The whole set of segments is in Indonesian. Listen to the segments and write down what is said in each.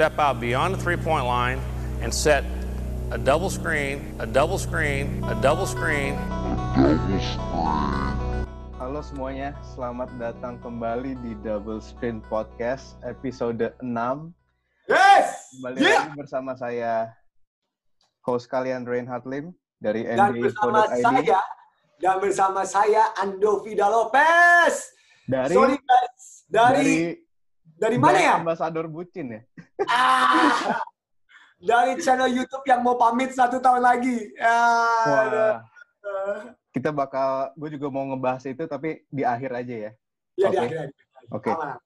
step out beyond the three point line and set a double screen, a double screen, a double screen. Halo semuanya, selamat datang kembali di Double Screen Podcast episode 6. Yes! Kembali Yeah! lagi bersama saya, host kalian Reinhard Lim dari Dan bersama NBA.id saya, dan bersama saya Ando Vida Lopez. dari Sorry guys, dari dari, mana dari ya? Ambasador Bucin ya. Ah, dari channel YouTube yang mau pamit satu tahun lagi. Ah, Wah, ah. kita bakal, gue juga mau ngebahas itu tapi di akhir aja ya. Ya di Oke. akhir aja. Oke. Aman.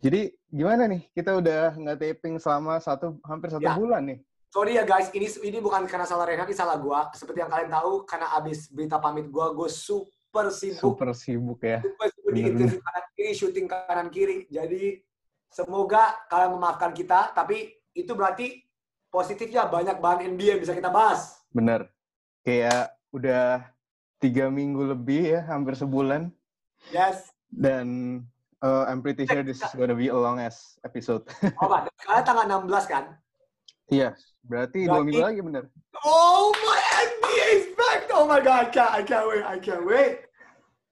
Jadi gimana nih? Kita udah nggak taping selama satu hampir satu Ya. bulan nih. Sorry ya guys, ini ini bukan karena salah Renat, ini salah gua. Seperti yang kalian tahu, karena abis berita pamit gua, gue super sibuk. Super sibuk ya. Super sibuk di interview kanan kiri, syuting kanan kiri. Jadi semoga kalian memaafkan kita, tapi itu berarti positifnya banyak bahan NBA yang bisa kita bahas. Bener. Kayak udah tiga minggu lebih ya, hampir sebulan. Yes. Dan uh, I'm pretty sure this is gonna be a long ass episode. Oh, Pak, sekarang tanggal 16 kan? Iya, berarti dua minggu lagi bener. Oh my NBA is back! Oh my god, I can't, I can't wait, I can't wait.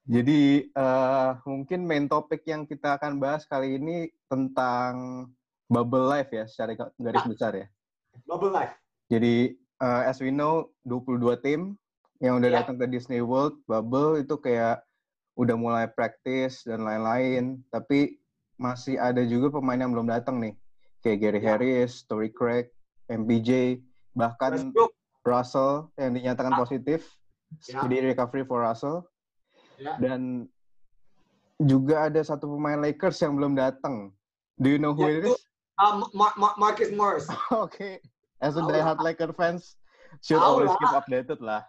Jadi uh, mungkin main topik yang kita akan bahas kali ini tentang bubble life ya, secara garis Ya. besar ya. Bubble life. Jadi uh, as we know 22 tim yang udah Ya. datang ke Disney World bubble itu kayak udah mulai practice dan lain-lain, tapi masih ada juga pemain yang belum datang nih. Kayak Gary Ya. Harris, Torrey Craig, MPJ, bahkan Westbrook. Russell yang dinyatakan Ya. positif. Ya. Jadi recovery for Russell. Ya. Dan juga ada satu pemain Lakers yang belum datang. Do you know who Ya, it is? Um, Mar- Mar- Marcus Morris. Oke. As a diehard Laker fans, should Tahu always keep updated lah.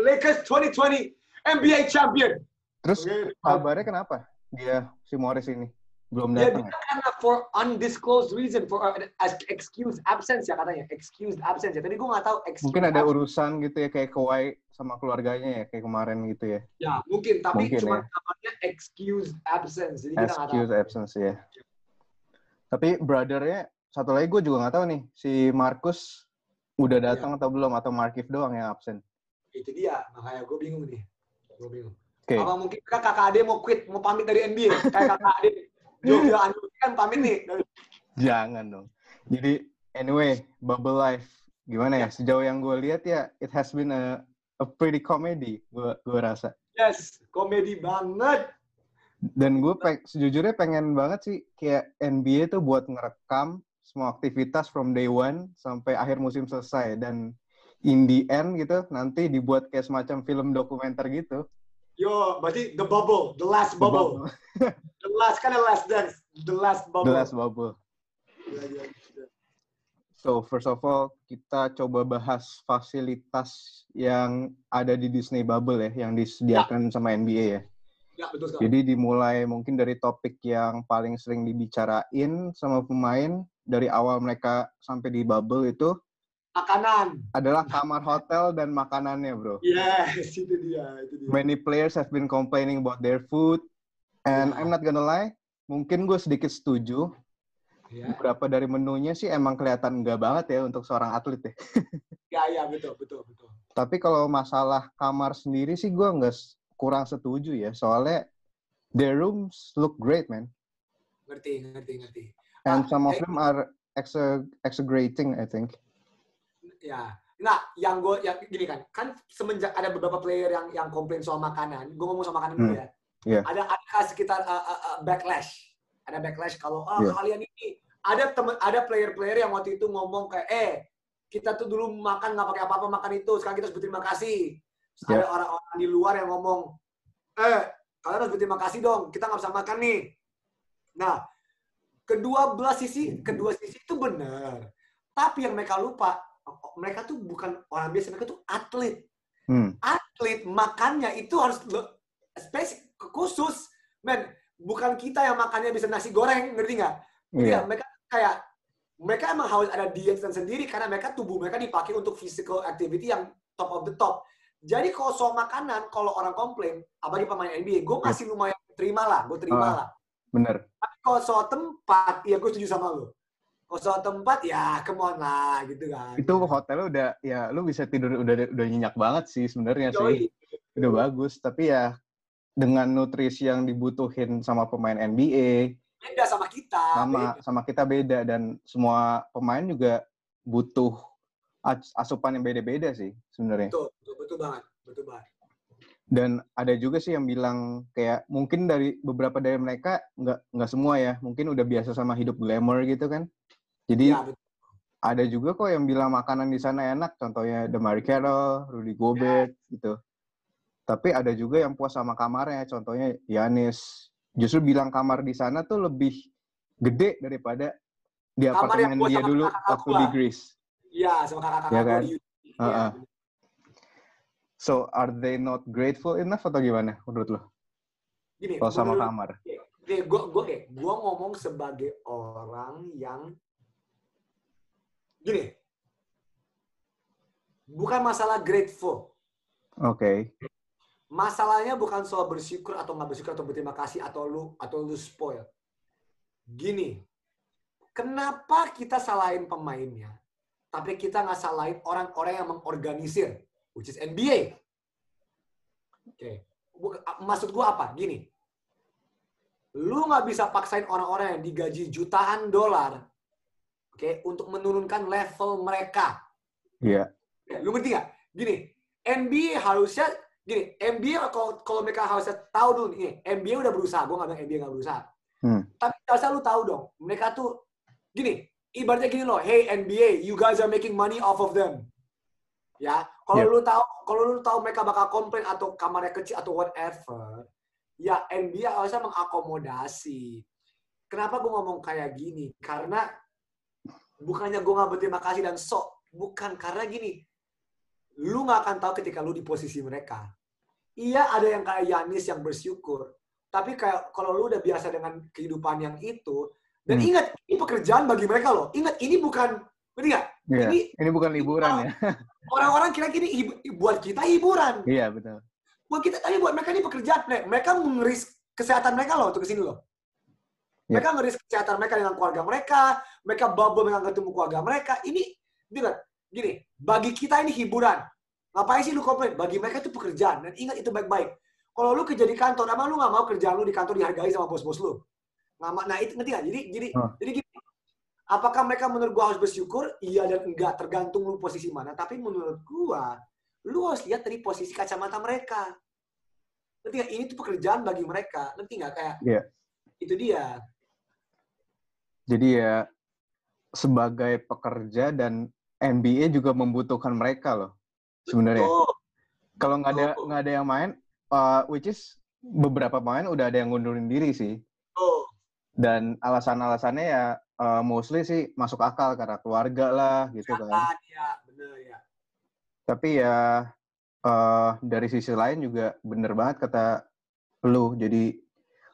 Lakers 2020 NBA champion. Terus kabarnya kenapa dia si Morris ini belum Ya, datang? dia ya? karena for undisclosed reason, for uh, as excused absence ya katanya, excused absence ya. Tadi gue nggak tahu Mungkin ada absence. urusan gitu ya kayak Kawhi sama keluarganya ya kayak kemarin gitu ya. Ya, mungkin. Tapi Mungkin, cuma ya. namanya excused absence. Jadi kita nggak tahu. Excuse absence ya. Tapi brothernya satu lagi gue juga nggak tahu nih si Marcus udah Iya. datang atau belum atau Markif doang yang absen. Itu dia. Makanya gue bingung nih. Gue bingung. Oke. Apa mungkin kakak ade mau quit, mau pamit dari NBA. Kayak kakak ade. Kan pamit nih. Jangan dong. Jadi anyway, bubble life gimana ya? Sejauh yang gue lihat ya, it has been a, a pretty comedy gue gue rasa. Yes, komedi banget. Dan gue peng, sejujurnya pengen banget sih kayak NBA tuh buat ngerekam semua aktivitas from day one sampai akhir musim selesai dan in the end gitu nanti dibuat kayak semacam film dokumenter gitu. Yo, berarti the bubble, the last The bubble, the last kan the last dance, the last bubble. The last bubble. Ya, ya, ya. So first of all kita coba bahas fasilitas yang ada di Disney Bubble ya yang disediakan sama NBA ya. Ya, betul sekali. Jadi dimulai mungkin dari topik yang paling sering dibicarain sama pemain dari awal mereka sampai di bubble itu Makanan. adalah kamar hotel dan makanannya, bro. Yes, itu dia, itu dia. Many players have been complaining about their food, and I'm not gonna lie, mungkin gue sedikit setuju. Ya, Beberapa dari menunya sih emang kelihatan enggak banget ya untuk seorang atlet ya. ya, ya, betul, betul, betul. Tapi kalau masalah kamar sendiri sih gue nggak kurang setuju ya, soalnya their rooms look great, man. Ngerti, ngerti, ngerti. And Ah, some of eh, them are exa- exaggerating, I think. Ya, nah, yang gue, yang gini kan, kan semenjak ada beberapa player yang yang komplain soal makanan, gue ngomong soal makanan dulu Hmm, ya. iya. Ada ada sekitar uh, uh, uh, backlash, ada backlash kalau ah Iya. kalian ini ada temen ada player-player yang waktu itu ngomong kayak eh kita tuh dulu makan nggak pakai apa-apa makan itu, sekarang kita harus berterima kasih. Terus Iya. Ada orang-orang di luar yang ngomong, eh kalian harus berterima kasih dong, kita nggak bisa makan nih. Nah, kedua belah sisi, kedua sisi itu benar. Tapi yang mereka lupa, mereka tuh bukan orang biasa, mereka tuh atlet. Hmm. Atlet makannya itu harus spesifik khusus. Men, bukan kita yang makannya bisa nasi goreng, ngerti nggak? Iya. Ya, mereka kayak mereka emang harus ada diet sendiri karena mereka tubuh mereka dipakai untuk physical activity yang top of the top. Jadi kalau soal makanan, kalau orang komplain, apalagi pemain NBA, gue masih lumayan terima lah, gue terima Ah. lah. Bener. Tapi kalau soal tempat, ya gue setuju sama lo. Soal tempat ya come on lah gitu kan. Itu hotelnya udah ya lu bisa tidur udah udah nyenyak banget sih sebenarnya sih. Udah bagus, tapi ya dengan nutrisi yang dibutuhin sama pemain NBA Beda sama kita. sama beda. sama kita beda dan semua pemain juga butuh as- asupan yang beda-beda sih sebenarnya. Betul, betul, betul banget. Betul banget. Dan ada juga sih yang bilang kayak mungkin dari beberapa dari mereka nggak nggak semua ya, mungkin udah biasa sama hidup glamour gitu kan. Jadi Ya, ada juga kok yang bilang makanan di sana enak, contohnya Demar Carroll, Rudy Gobert gitu. Tapi ada juga yang puas sama kamarnya, contohnya Yanis. Justru bilang kamar di sana tuh lebih gede daripada di Kamar apartemen dia dulu kakak waktu gua. di Greece. Iya, sama kakak-kakak Ya kan? Iya, Heeh. bener. So are they not grateful enough atau gimana menurut lo? Gini, Kalau sama menurut- kamar. Gue gue kayak gue ngomong sebagai orang yang gini, bukan masalah grateful. Oke. Masalahnya bukan soal bersyukur atau nggak bersyukur atau berterima kasih atau lu atau lu spoil. Gini, kenapa kita salahin pemainnya, tapi kita nggak salahin orang-orang yang mengorganisir, which is NBA. Oke, Buk- maksud gua apa? Gini, lu nggak bisa paksain orang-orang yang digaji jutaan dolar, oke, untuk menurunkan level mereka. Iya. Ya, Lu ngerti nggak? Gini, NBA harusnya gini, NBA kalau kalau mereka harusnya tahu dulu nih, NBA udah berusaha, gue nggak bilang NBA nggak berusaha. Hmm. Tapi harusnya lu tahu dong, mereka tuh gini, ibaratnya gini loh, hey NBA, you guys are making money off of them. Ya, kalau Yep. lu tahu, kalau lu tahu mereka bakal komplain atau kamarnya kecil atau whatever, ya NBA harusnya mengakomodasi. Kenapa gue ngomong kayak gini? Karena bukannya gue nggak berterima kasih dan sok, bukan karena gini, lu nggak akan tahu ketika lu di posisi mereka. Iya ada yang kayak Yanis yang bersyukur, tapi kayak kalau lu udah biasa dengan kehidupan yang itu, dan Hmm. ingat ini pekerjaan bagi mereka loh. Ingat ini bukan, ngerti nggak? Iya. Ini Ini bukan liburan ya. orang-orang kira gini hib- buat kita hiburan, Iya, betul. buat kita tapi buat mereka ini pekerjaan. Mereka mengeris kesehatan mereka loh untuk ke sini loh. Ya. Mereka ngeris kesehatan mereka dengan keluarga mereka, mereka bubble dengan ketemu keluarga mereka. Ini, dengar, gini, bagi kita ini hiburan. Ngapain sih lu komplain? Bagi mereka itu pekerjaan. Dan ingat itu baik-baik. Kalau lu kerja di kantor, emang lu nggak mau kerjaan lu di kantor dihargai sama bos-bos lu? Ma- Nah itu ngerti nggak? Jadi, jadi, Oh. jadi gini. Apakah mereka menurut gua harus bersyukur? Iya dan enggak. Tergantung lu posisi mana. Tapi menurut gua, lu harus lihat dari posisi kacamata mereka. Ngerti nggak? Ini tuh pekerjaan bagi mereka. Ngerti nggak? Kayak, Iya. itu dia. Jadi ya sebagai pekerja dan NBA juga membutuhkan mereka loh sebenarnya. Kalau nggak ada nggak ada yang main, uh, which is beberapa pemain udah ada yang ngundurin diri sih. Betul. Dan alasan-alasannya ya uh, mostly sih masuk akal karena keluarga lah gitu kan. Ya, bener ya. Tapi ya uh, dari sisi lain juga bener banget kata lu. Jadi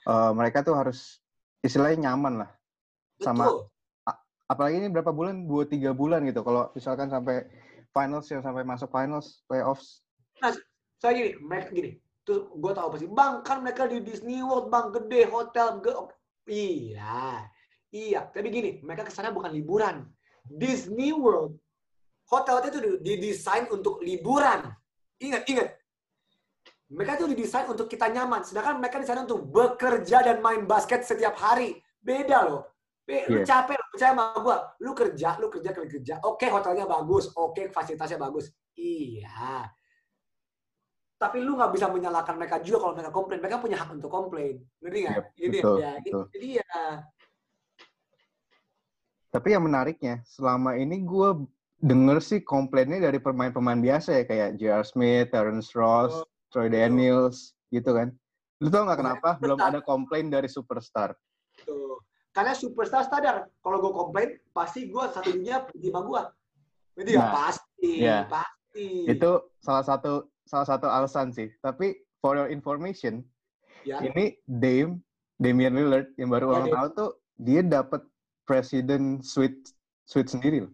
uh, mereka tuh harus istilahnya nyaman lah. Sama Betul. apalagi ini berapa bulan? Dua tiga bulan gitu. Kalau misalkan sampai finals yang sampai masuk finals playoffs. Saya gini, mereka gini. Terus gue tahu pasti, bang kan mereka di Disney World, bang gede hotel, ge iya, iya. Tapi gini, mereka ke sana bukan liburan. Disney World, hotelnya itu didesain untuk liburan. Ingat, ingat. Mereka tuh didesain untuk kita nyaman. Sedangkan mereka di sana untuk bekerja dan main basket setiap hari. Beda loh. Be, Lu Iya. capek, lu percaya sama gue. Lu kerja, lu kerja, kerja, kerja. Oke, hotelnya bagus. Oke, fasilitasnya bagus. Iya. Tapi lu nggak bisa menyalahkan mereka juga kalau mereka komplain. Mereka punya hak untuk komplain. Ngerti nggak? Yep, Ini betul, ya, betul. Jadi ya. Tapi yang menariknya, selama ini gue denger sih komplainnya dari pemain-pemain biasa ya, kayak J.R. Smith, Terrence Ross, Oh, Troy Daniels, gitu kan. Lu tau nggak kenapa? Belum ada komplain dari superstar. Tuh. Karena superstar sadar, kalau gue komplain, pasti gue satu dunia pergi sama gue. Nggak? Nah, Pasti, iya. pasti. Itu salah satu salah satu alasan sih. Tapi for your information, ya. ini Dame, Damian Lillard yang baru Ya, ulang Dame. tahun tuh dia dapat presiden suite suite sendiri loh.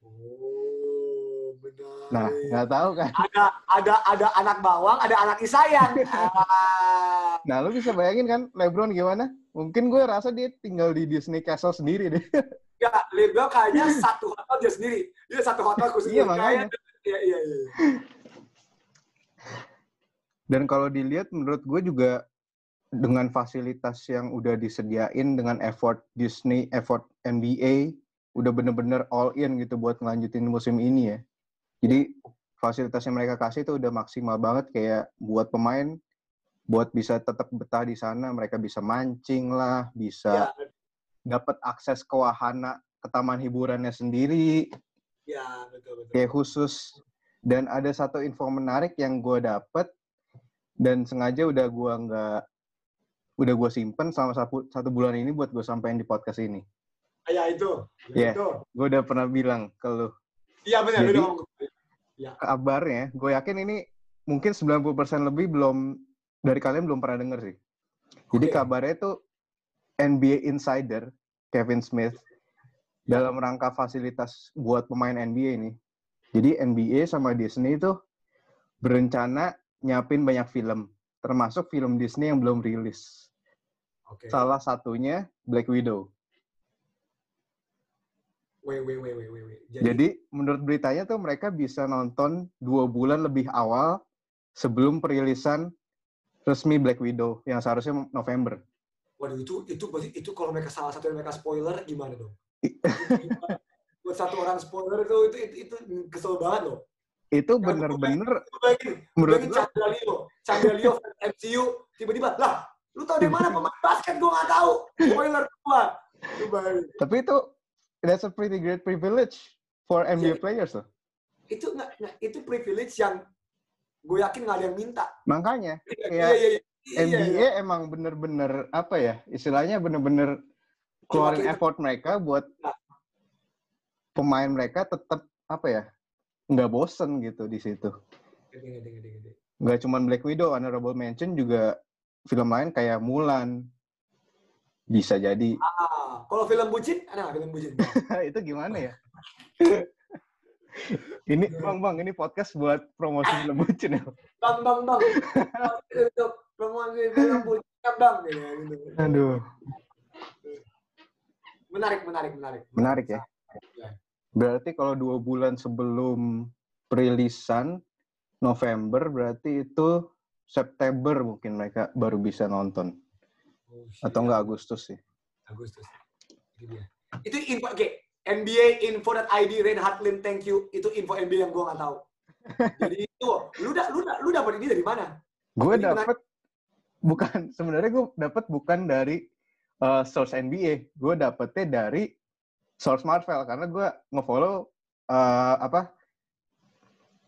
Oh, benar. Nah, nggak tahu kan. ada ada ada anak bawang, ada anak isayang. Ah, Nah, lu bisa bayangin kan LeBron gimana? Mungkin gue rasa dia tinggal di Disney Castle sendiri deh. Ya, Bell kayaknya satu hotel dia sendiri. Dia satu hotel khusus Iya, makanya. Iya, iya, iya. Dan kalau dilihat menurut gue juga dengan fasilitas yang udah disediain dengan effort Disney, effort NBA, udah bener-bener all in gitu buat ngelanjutin musim ini ya. Jadi fasilitas yang mereka kasih itu udah maksimal banget kayak buat pemain buat bisa tetap betah di sana, mereka bisa mancing lah, bisa Ya, dapat akses ke wahana ke taman hiburannya sendiri, ya, betul, betul. kayak khusus dan ada satu info menarik yang gue dapet dan sengaja udah gue nggak udah gue simpen selama satu, satu bulan ini buat gue sampaikan di podcast ini. Ah, Ya, itu. Iya. Itu. Gue udah pernah bilang ke lu Iya, benar. Jadi- ngomong. kabarnya, gue yakin ini mungkin 90% lebih belum dari kalian belum pernah denger sih. Jadi Oke. kabarnya itu NBA insider Kevin Smith dalam rangka fasilitas buat pemain NBA ini. Jadi NBA sama Disney itu berencana nyiapin banyak film, termasuk film Disney yang belum rilis. Oke. Salah satunya Black Widow. Wait, wait, wait, wait, wait, wait. Jadi menurut beritanya tuh mereka bisa nonton dua bulan lebih awal sebelum perilisan resmi Black Widow yang seharusnya November. Waduh itu itu itu kalau mereka salah satu yang mereka spoiler gimana dong? Buat satu orang spoiler itu itu itu, itu kesel banget loh. Itu bener-bener Bayangin, menurut gue Chandra Leo, Chandra Leo MCU tiba-tiba lah lu tahu dari mana pemain basket gua nggak tahu spoiler gua. Tapi itu that's a pretty great privilege for NBA Iya. players loh. Itu nggak- itu privilege yang gue yakin nggak ada yang minta. Makanya Iya, iya iya. Iya, NBA iya. emang bener-bener apa ya istilahnya bener-bener keluarin effort mereka buat Nah. pemain mereka tetap apa ya nggak bosen gitu di situ. Nggak cuma Black Widow, honorable mention juga film lain kayak Mulan bisa jadi. Ah, kalau film bucin, ada nggak film bucin? itu gimana ya? ini bang bang ini podcast buat promosi film bucin ya. Bang, bang, bang. Untuk promosi film bucin, ya, bang. Gitu, gitu. Aduh, Menarik, menarik, menarik. menarik ya. Ya. Berarti kalau dua bulan sebelum perilisan November berarti itu September mungkin mereka baru bisa nonton Oh, atau enggak Agustus sih. Agustus. Itu dia. Itu info, oke. NBA info.id Reinhard Lim, thank you. Itu info NBA yang gue nggak tahu. Jadi itu, lu da, lu da, lu dapet ini dari mana? Gue dapet bukan sebenarnya gue dapet bukan dari uh, source NBA, gue dapetnya dari source Marvel karena gue ngefollow uh, apa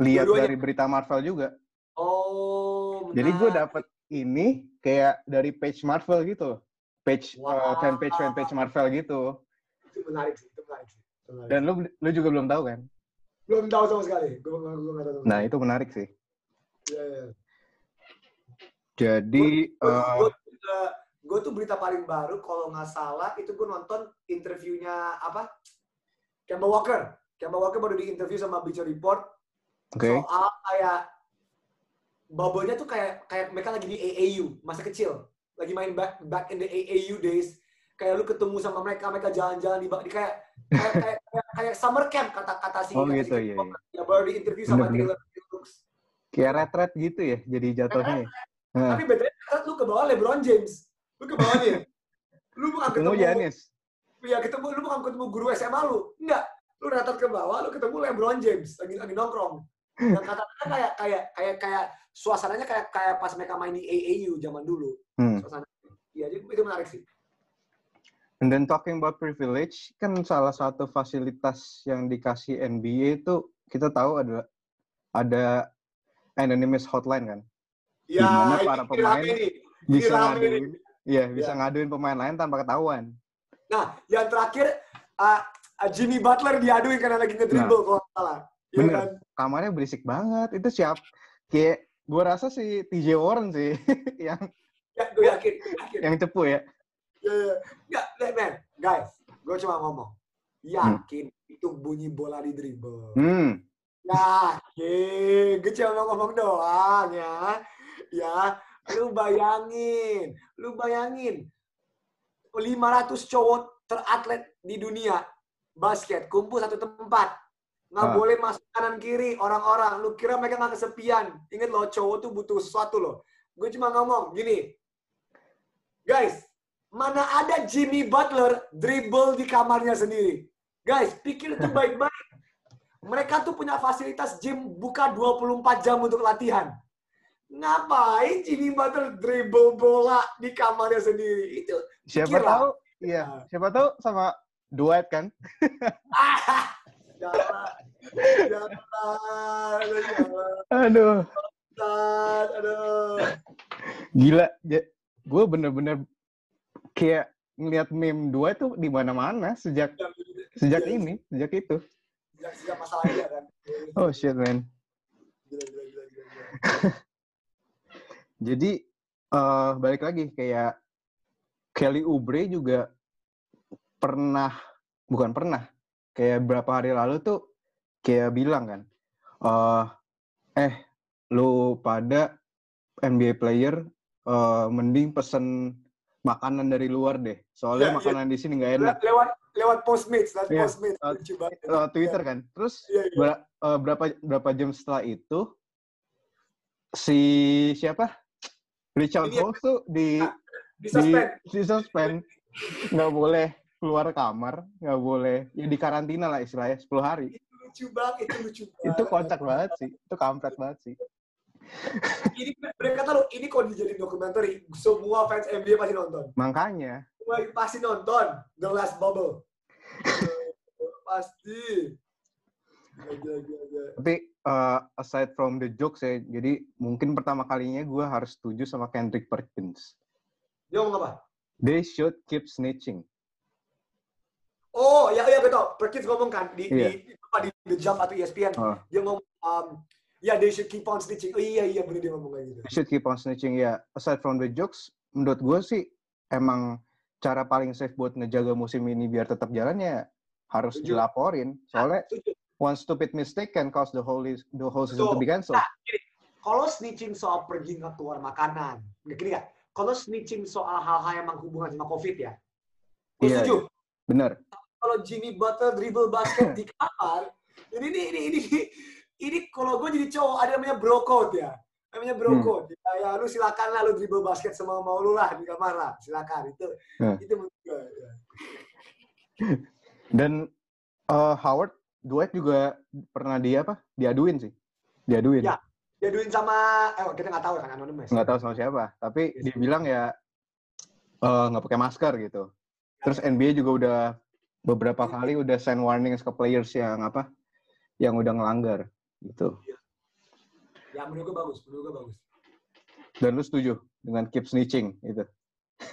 lihat dari berita Marvel juga. Oh, Jadi gue dapet ini kayak dari page Marvel gitu, page uh, Wow. fanpage fanpage Marvel gitu. Itu menarik sih, menarik sih. Itu menarik. Dan lu lu juga belum tahu kan? Belum tahu sama sekali. Gue gue gue nggak tahu. Nah itu menarik sih. Iya, iya. Jadi uh, gue gue tuh berita paling baru kalau nggak salah itu gue nonton interviewnya apa Kemba Walker Kemba Walker baru di interview sama Bleacher Report oke, soal kayak bubble-nya tuh kayak kayak mereka lagi di AAU masa kecil lagi main back back in the AAU days kayak lu ketemu sama mereka mereka jalan-jalan di, di kayak kayak, kayak, kayak, kayak summer camp kata kata si Oh, gitu, iya, Walker. ya baru di interview sama. Taylor Brooks kayak retret gitu ya, jadi jatuhnya. ya? Tapi bedanya kan lu ke bawah LeBron James lu ke bawahnya lu bukan ketemu Giannis. ya ketemu lu bukan ketemu guru SMA lu enggak lu datang ke bawah lu ketemu LeBron James lagi lagi nongkrong yang kata-kata kayak kayak kayak kayak suasananya kayak kayak pas mereka main di AAU zaman dulu Hmm. suasana iya jadi itu menarik sih And then talking about privilege, kan salah satu fasilitas yang dikasih NBA itu kita tahu adalah ada anonymous hotline kan, ya Gimana ini para pemain nih. bisa rame ngaduin, iya bisa Ya. ngaduin pemain lain tanpa ketahuan. nah yang terakhir uh, Jimmy Butler diaduin karena lagi ngedribble kalau nggak salah Iya Bener. kan? Kamarnya berisik banget, itu siap. Kayak gua rasa si TJ Warren sih yang ya gue yakin gue yakin yang cepu ya. Ya, ya. Nggak, man. Guys, gue cuma ngomong. Yakin itu bunyi bola di dribble. Hmm, Yakin. Gue cuma ngomong doang ya. Ya, lu bayangin. Lu bayangin. 500 cowok teratlet di dunia basket kumpul satu tempat. Nggak Ah. boleh masuk kanan kiri orang-orang. Lu kira mereka nggak kesepian. Ingat loh, cowok tuh butuh sesuatu loh. Gue cuma ngomong gini. Guys, mana ada Jimmy Butler dribble di kamarnya sendiri? Guys, pikir itu baik-baik. Mereka tuh punya fasilitas gym buka 24 jam untuk latihan. Ngapain Jimmy Butler dribble bola di kamarnya sendiri? Itu Siapa tahu, iya, siapa tahu sama Dwight kan? ah, jangan, jangan, jangan, Aduh, aduh. gila. Gue bener-bener kayak ngeliat meme Dwight tuh di mana-mana sejak sejak Iya, ini, sejak itu. Sejak, sejak masalah dia kan. Oh shit man. Gila, gila, gila, gila. Jadi eh balik lagi kayak Kelly Oubre juga pernah bukan pernah kayak berapa hari lalu tuh kayak bilang kan eh eh lu pada NBA player eh mending pesen makanan dari luar deh soalnya Iya, iya. makanan di sini nggak enak Le- Lewat lewat Postmates, lewat Iya. Postmates. Uh, Lucu banget. Eh, Twitter kan terus Iya, iya. ber- eh, berapa berapa jam setelah itu si siapa Richard ya. Holmes tuh di Di di suspend. di suspend nggak boleh keluar kamar nggak boleh ya di karantina lah istilahnya 10 hari Itu lucu banget, itu lucu banget. itu kocak banget sih itu kampret banget sih Ini mereka tahu ini kalau dijadiin dokumenter, semua fans NBA pasti nonton. makanya Semua pasti nonton The Last Bubble. pasti. Tapi uh, aside from the jokes ya jadi mungkin pertama kalinya gue harus setuju sama Kendrick Perkins Dia ngomong apa? they should keep snitching Oh, ya, ya, gue tau. Perkins ngomong kan di, Iya. di, apa, di The Jump atau ESPN. Oh. Dia ngomong, um, ya, they should keep on snitching. Oh iya, iya, bener dia ngomong kayak gitu. they should keep on snitching ya aside from the jokes menurut gue sih emang cara paling safe buat ngejaga musim ini biar tetap jalan ya harus Setuju. dilaporin soalnya Setuju. one stupid mistake can cause the whole the whole season to be cancelled Nah, kalau snitching soal pergi nggak keluar makanan, nggak gini ya. Kalau snitching soal hal-hal yang menghubungkan sama COVID ya, gue Iya, setuju. bener Kalau Jimmy Butler dribble basket di kamar, ini ini ini ini, ini kalau gue jadi cowok ada namanya bro code ya, namanya bro Hmm. code. Ya, ya, lu silakan lah lu dribble basket semua mau lu lah di kamar lah, silakan itu Hmm. itu menurut gue. ya. Dan uh, Howard, Dwight juga pernah dia apa? Diaduin sih. Diaduin. Ya. Diaduin sama, eh kita nggak tahu kan anonymous. Nggak tahu sama siapa. Tapi Yes. dia bilang ya uh, nggak pakai masker gitu. Terus NBA juga udah beberapa kali udah send warnings ke players yang apa? Yang udah ngelanggar gitu. Ya menurut gue bagus, menurut gue bagus. Dan lu setuju dengan keep snitching gitu.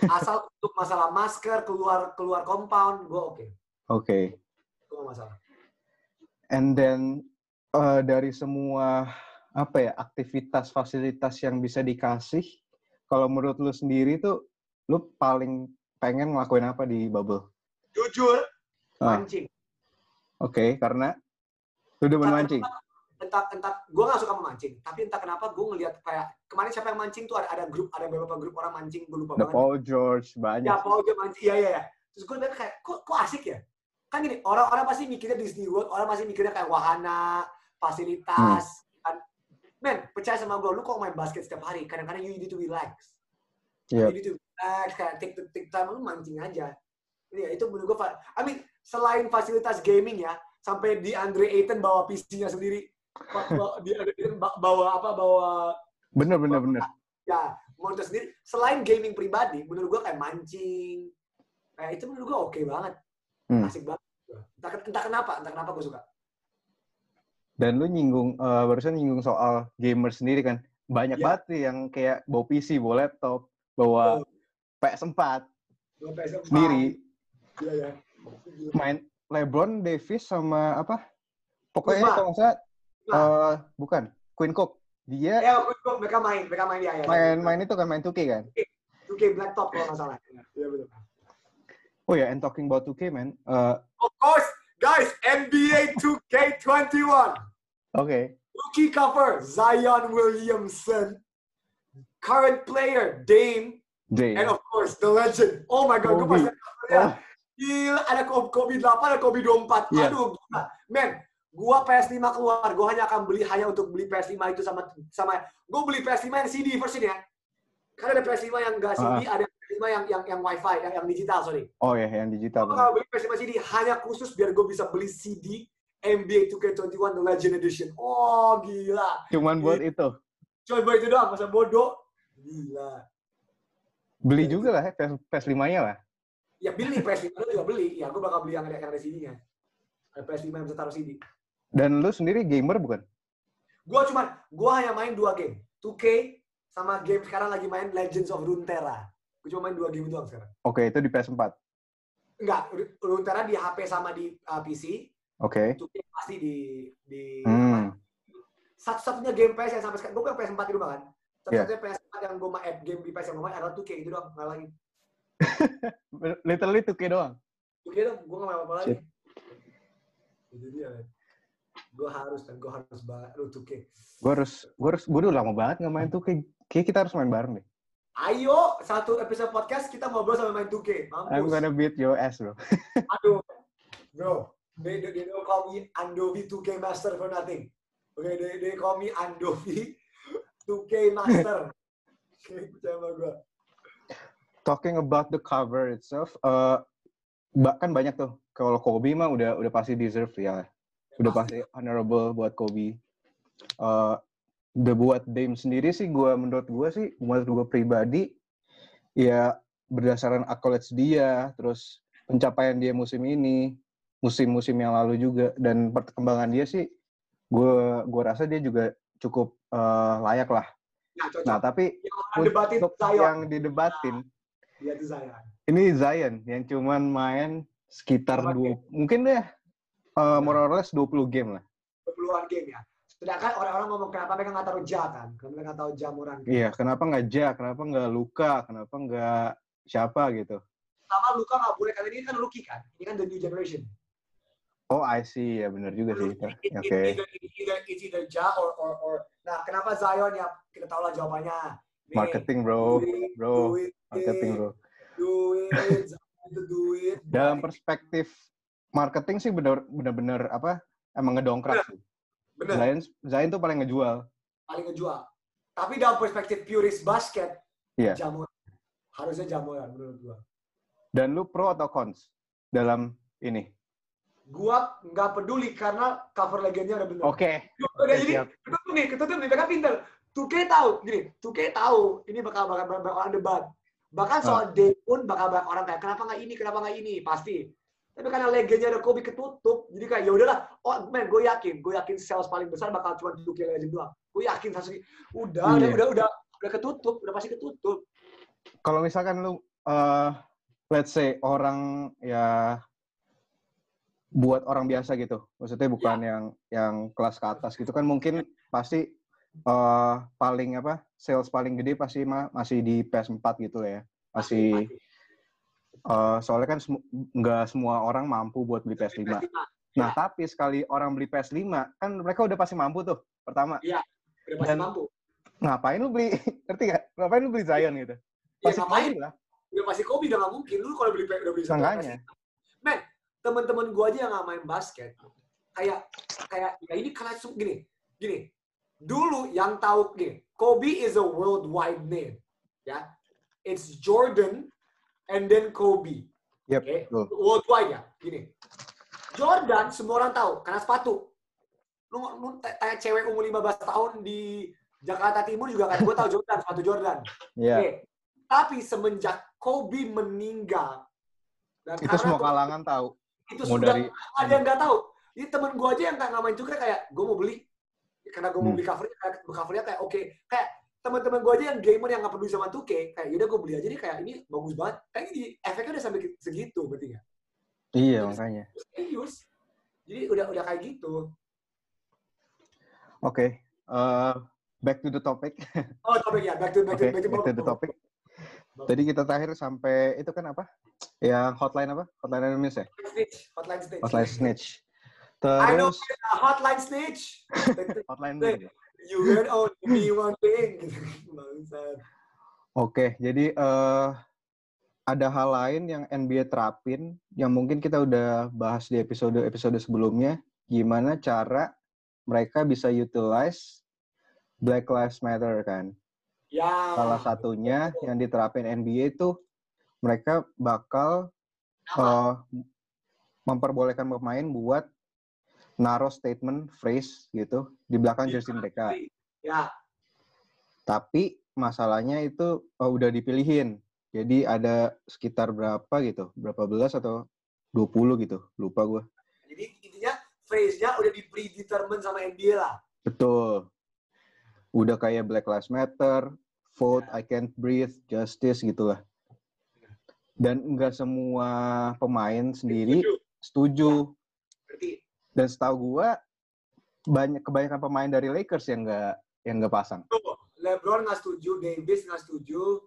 Asal untuk masalah masker keluar keluar compound, gue oke. Oke. Itu nggak masalah. And then uh, dari semua apa ya aktivitas fasilitas yang bisa dikasih, kalau menurut lu sendiri tuh, lu paling pengen ngelakuin apa di bubble? Jujur, Ah. mancing. Oke, karena lu udah mancing. Entah, entah, gue gak suka memancing. Tapi entah kenapa gue ngeliat kayak, kemarin siapa yang mancing tuh ada, ada grup, ada beberapa grup orang mancing, gue lupa The banget. Paul George banyak. Ya. Paul juga mancing, iya, iya, iya. Terus gue liat kayak, kok, kok asik ya? Kan gini, orang-orang pasti mikirnya Disney World, orang pasti mikirnya kayak wahana, fasilitas. Hmm. Kan. Men, percaya sama gue, lu kok main basket setiap hari, kadang-kadang you need to relax. Iya. You need to relax, kayak take, take time, lu mancing aja. Iya, itu menurut gue, I mean, selain fasilitas gaming ya, sampai di Andre Ayton bawa PC-nya sendiri. Bawa apa, bawa Bener, bener, bener. ya monitor sendiri. Selain gaming pribadi, menurut gue kayak mancing, kayak itu menurut gue oke banget, Hmm. asik banget. Entah, entah kenapa, entah kenapa gue suka. Dan lu nyinggung, eh, barusan nyinggung soal gamer sendiri kan. Banyak Iya. banget sih yang kayak bawa PC, bawa laptop, bawa Oh. PS4 Gue PS4. sendiri. Iya, ya. Main LeBron Davis sama apa? Pokoknya Kuzma. kalau nggak salah, Eh, bukan, Queen Cook. Dia Ya, gue, gue, mereka main, mereka main ya. ya. main main itu kan main 2K kan? 2K Blacktop kalau nggak salah. Iya betul. Oh ya, and talking about 2K man. Uh, Of course, guys, NBA 2K21. Oke, Rookie cover, Zion Williamson. Current player, Dame. J. And of course, the legend. Oh my God, gue pas Kobe. ya. Oh. Gila, ada Kobe, Kobe 8, ada Kobe 24. Iya. Aduh, gila. Men, gua PS5 keluar, gua hanya akan beli hanya untuk beli PS5 itu sama sama gua beli PS5 yang CD version ya. Karena ada PS5 yang enggak CD, ada PS5 yang yang yang WiFi, yang, yang digital, sorry. Oh ya, yang digital. Gua kalau beli PS5 CD hanya khusus biar gue bisa beli CD NBA 2K21 The Legend Edition. Oh, gila. Cuman buat itu. Coba itu doang, masa bodoh. Gila. Beli juga lah ya, PS, PS5-nya lah. Ya beli PS5 lu juga beli. Ya gue bakal beli yang ada yang ada CD-nya. Ada PS5 yang bisa taruh CD. Dan lu sendiri gamer bukan? Gua cuman, gua hanya main dua game. 2K sama game sekarang lagi main Legends of Runeterra. Gue cuma main dua game doang sekarang. Oke, itu di PS4. Enggak, Ru- Runeterra di HP sama di uh, PC. Oke. 2K pasti di di Hmm. satu-satunya game PS yang sampai sekarang, gue punya PS4 di rumah kan. Iya. Satu-satunya PS4 yang gue main, game di PS yang gue main adalah 2K itu doang, nggak lagi. Literally 2K doang. 2K dong, gue nggak main apa-apa lagi. Itu dia, kan. Gue harus dan gue harus banget, lu 2K. Gue harus, gue harus, gue udah lama banget nggak main 2K. Kayak kita harus main bareng deh. Ayo, satu episode podcast kita ngobrol sama main 2K. I'm Mampus. gonna beat your ass, bro. Aduh, bro, they, they, they don't call me Andovi 2K Master for nothing. Okay, they, they call me Andovi 2K Master. Sama gue. Talking about the cover itself, eh bahkan banyak tuh. Kalau Kobe mah udah udah pasti deserve ya. Udah pasti honorable buat Kobe. Eh udah buat Dame sendiri sih, gua menurut gua sih, menurut gua pribadi, ya berdasarkan accolades dia, terus pencapaian dia musim ini, musim-musim yang lalu juga, dan perkembangan dia sih, gua gua rasa dia juga cukup eh, layak lah. Nah, cocok. Nah tapi yang untuk Zion. yang didebatin, Dia tuh Zion. ini Zion yang cuman main sekitar dua, mungkin deh uh, more or less 20 game lah. 20-an game ya. Sedangkan orang-orang ngomong kenapa mereka nggak taruh Ja kan? Kenapa mereka nggak taruh Jamuran? Kan? Iya, kenapa nggak Ja, kenapa nggak Luka, kenapa nggak siapa gitu. Sama Luka nggak boleh karena ini kan rookie kan? Ini kan the new generation. Oh, I see, ya benar juga sih. Oke. Either, either, it's either Ja or, or, or Nah, kenapa Zion ya? Kita tahu lah jawabannya. Nih, Marketing bro, do it, bro, do it, marketing bro. Do it, do it. Dalam perspektif marketing sih benar benar apa emang ngedongkrak sih. Bener, Zion Zion tuh paling ngejual. paling ngejual. Tapi dalam perspektif purist basket, Iya. Jamuran. Harusnya Jamuran menurut gua. Dan lu pro atau cons dalam ini? Gua nggak peduli karena cover legendnya udah bener. Oke. Udah jadi siap. ketutup nih, ketutup nih, mereka pinter. 2K tahu, gini, 2K tahu ini bakal bakal bakal, bakal orang debat. Bahkan soal day pun bakal banyak orang kayak kenapa nggak ini, kenapa nggak ini, pasti. Tapi karena legendnya ada Kobe ketutup, jadi kayak ya udahlah. Oh, man, gue yakin, gue yakin sales paling besar bakal cuma 2K Legend doang. Gue yakin satu udah, udah, Iya. udah, udah, udah ketutup, udah pasti ketutup. kalau misalkan lu eh let's say orang ya buat orang biasa gitu maksudnya bukan yang yang kelas ke atas gitu kan mungkin pasti eh paling apa sales paling gede pasti mah masih di PS4 gitu ya masih eh soalnya kan nggak semua orang mampu buat beli PS5 nah tapi sekali orang beli PS5 kan mereka udah pasti mampu tuh pertama Udah pasti Dan- mampu. ngapain lu beli ngerti gak ngapain lu beli Zion gitu Ya pasti ngapain? Kobe lah Udah pasti Kobe udah nggak mungkin. Lu kalau beli udah beli satu Makanya. Men, teman-teman gua aja yang nggak main basket, kayak kayak ya ini karena gini, gini. Dulu yang tahu gini, Kobe is a worldwide name, ya. It's Jordan and then Kobe. Yep, Oke, betul. worldwide ya, gini. Jordan semua orang tahu karena sepatu. Lu, lu tanya cewek umur 15 tahun di Jakarta Timur juga kan, gue tahu Jordan, sepatu Jordan. Iya. Oke. Tapi semenjak Kobe meninggal, dan itu semua kalangan tahu itu mau sudah dari ada yang nggak tahu. Jadi temen gue aja yang nggak ngamain juga kayak gue mau beli karena gue mau Hmm. beli covernya kayak covernya kayak oke kayak teman-teman gue aja yang gamer yang nggak peduli sama 2K kayak yaudah gue beli aja nih kayak ini bagus banget. Kayak ini efeknya udah sampai segitu berarti nggak? Iya makanya. serius. Jadi udah udah kayak gitu. Oke eh, back to the topic. Oh topik ya back to back oke to back to, back to the topic. Tadi kita terakhir sampai itu kan apa? Yang hotline apa? Hotline Indonesia hotline snitch hotline snitch. Hotline snitch. I know terus uh, hotline snitch. Hotline Wait. You heard only me one thing. Oke, jadi eh ada hal lain yang NBA terapin yang mungkin kita udah bahas di episode-episode sebelumnya, gimana cara mereka bisa utilize Black Lives Matter kan. Ya. Salah satunya yang diterapin NBA itu mereka bakal Apa? eh, memperbolehkan pemain buat naruh statement phrase gitu di belakang jersey mereka. Ya. Tapi masalahnya itu eh, udah dipilihin. Jadi ada sekitar berapa gitu, berapa belas atau 20 gitu, lupa gue. Jadi intinya phrase-nya udah di predetermine sama NBA lah. Betul. Udah kayak Black Lives Matter, vote, I can't breathe, justice gitulah. Dan enggak semua pemain sendiri Setuju. setuju. Dan setahu gua banyak kebanyakan pemain dari Lakers yang enggak yang enggak pasang. LeBron nggak setuju, Davis nggak setuju.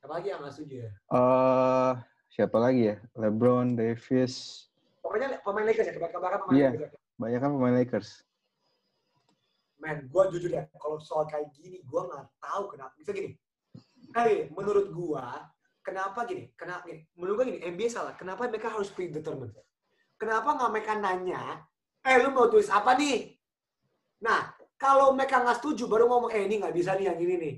Apa lagi yang nggak setuju ya? eh siapa lagi ya? LeBron, Davis, Pokoknya pemain Lakers ya, kebanyakan pemain Iya. Lakers. ya. banyak kan pemain Lakers. Men, gue jujur ya, kalau soal kayak gini, gue nggak tahu kenapa. Bisa gini, hey, menurut gue, kenapa gini? Kenapa gini? Menurut gue gini, NBA salah. Kenapa mereka harus predetermine? Kenapa nggak mereka nanya, eh lu mau tulis apa nih? Nah, kalau mereka nggak setuju, baru ngomong, eh ini nggak bisa nih yang ini nih.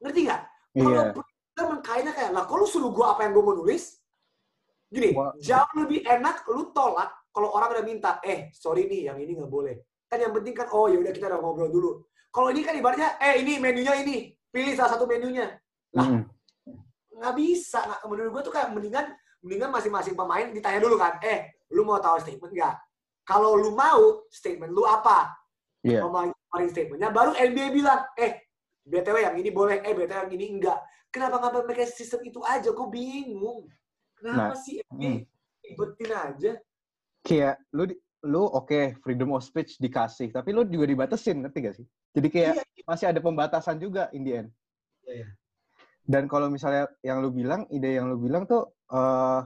Ngerti nggak? Kalau Iya. predetermine kayaknya kayak, lah kalau lu suruh gue apa yang gue mau nulis? Gini, Wah. jauh lebih enak lu tolak kalau orang udah minta, eh sorry nih, yang ini nggak boleh. Kan yang penting kan, oh ya udah kita udah ngobrol dulu. Kalau ini kan ibaratnya, eh ini menunya ini, pilih salah satu menunya. Lah, Mm. nggak bisa. Nggak, menurut gue tuh kayak mendingan mendingan masing-masing pemain ditanya dulu kan, eh lu mau tahu statement nggak? Kalau lu mau, statement lu apa? Pemain paling statementnya, baru NBA bilang, eh BTW yang ini boleh, eh BTW yang ini enggak. Kenapa nggak pakai sistem itu aja? Gue bingung. Kenapa Nah, sih NBA ribetin aja? Kayak lu di- lu oke freedom of speech dikasih, tapi lu juga dibatasin, ngerti gak sih? Jadi kayak Iya. masih ada pembatasan juga in the end. Iya, iya. Dan kalau misalnya yang lu bilang, ide yang lu bilang tuh, eh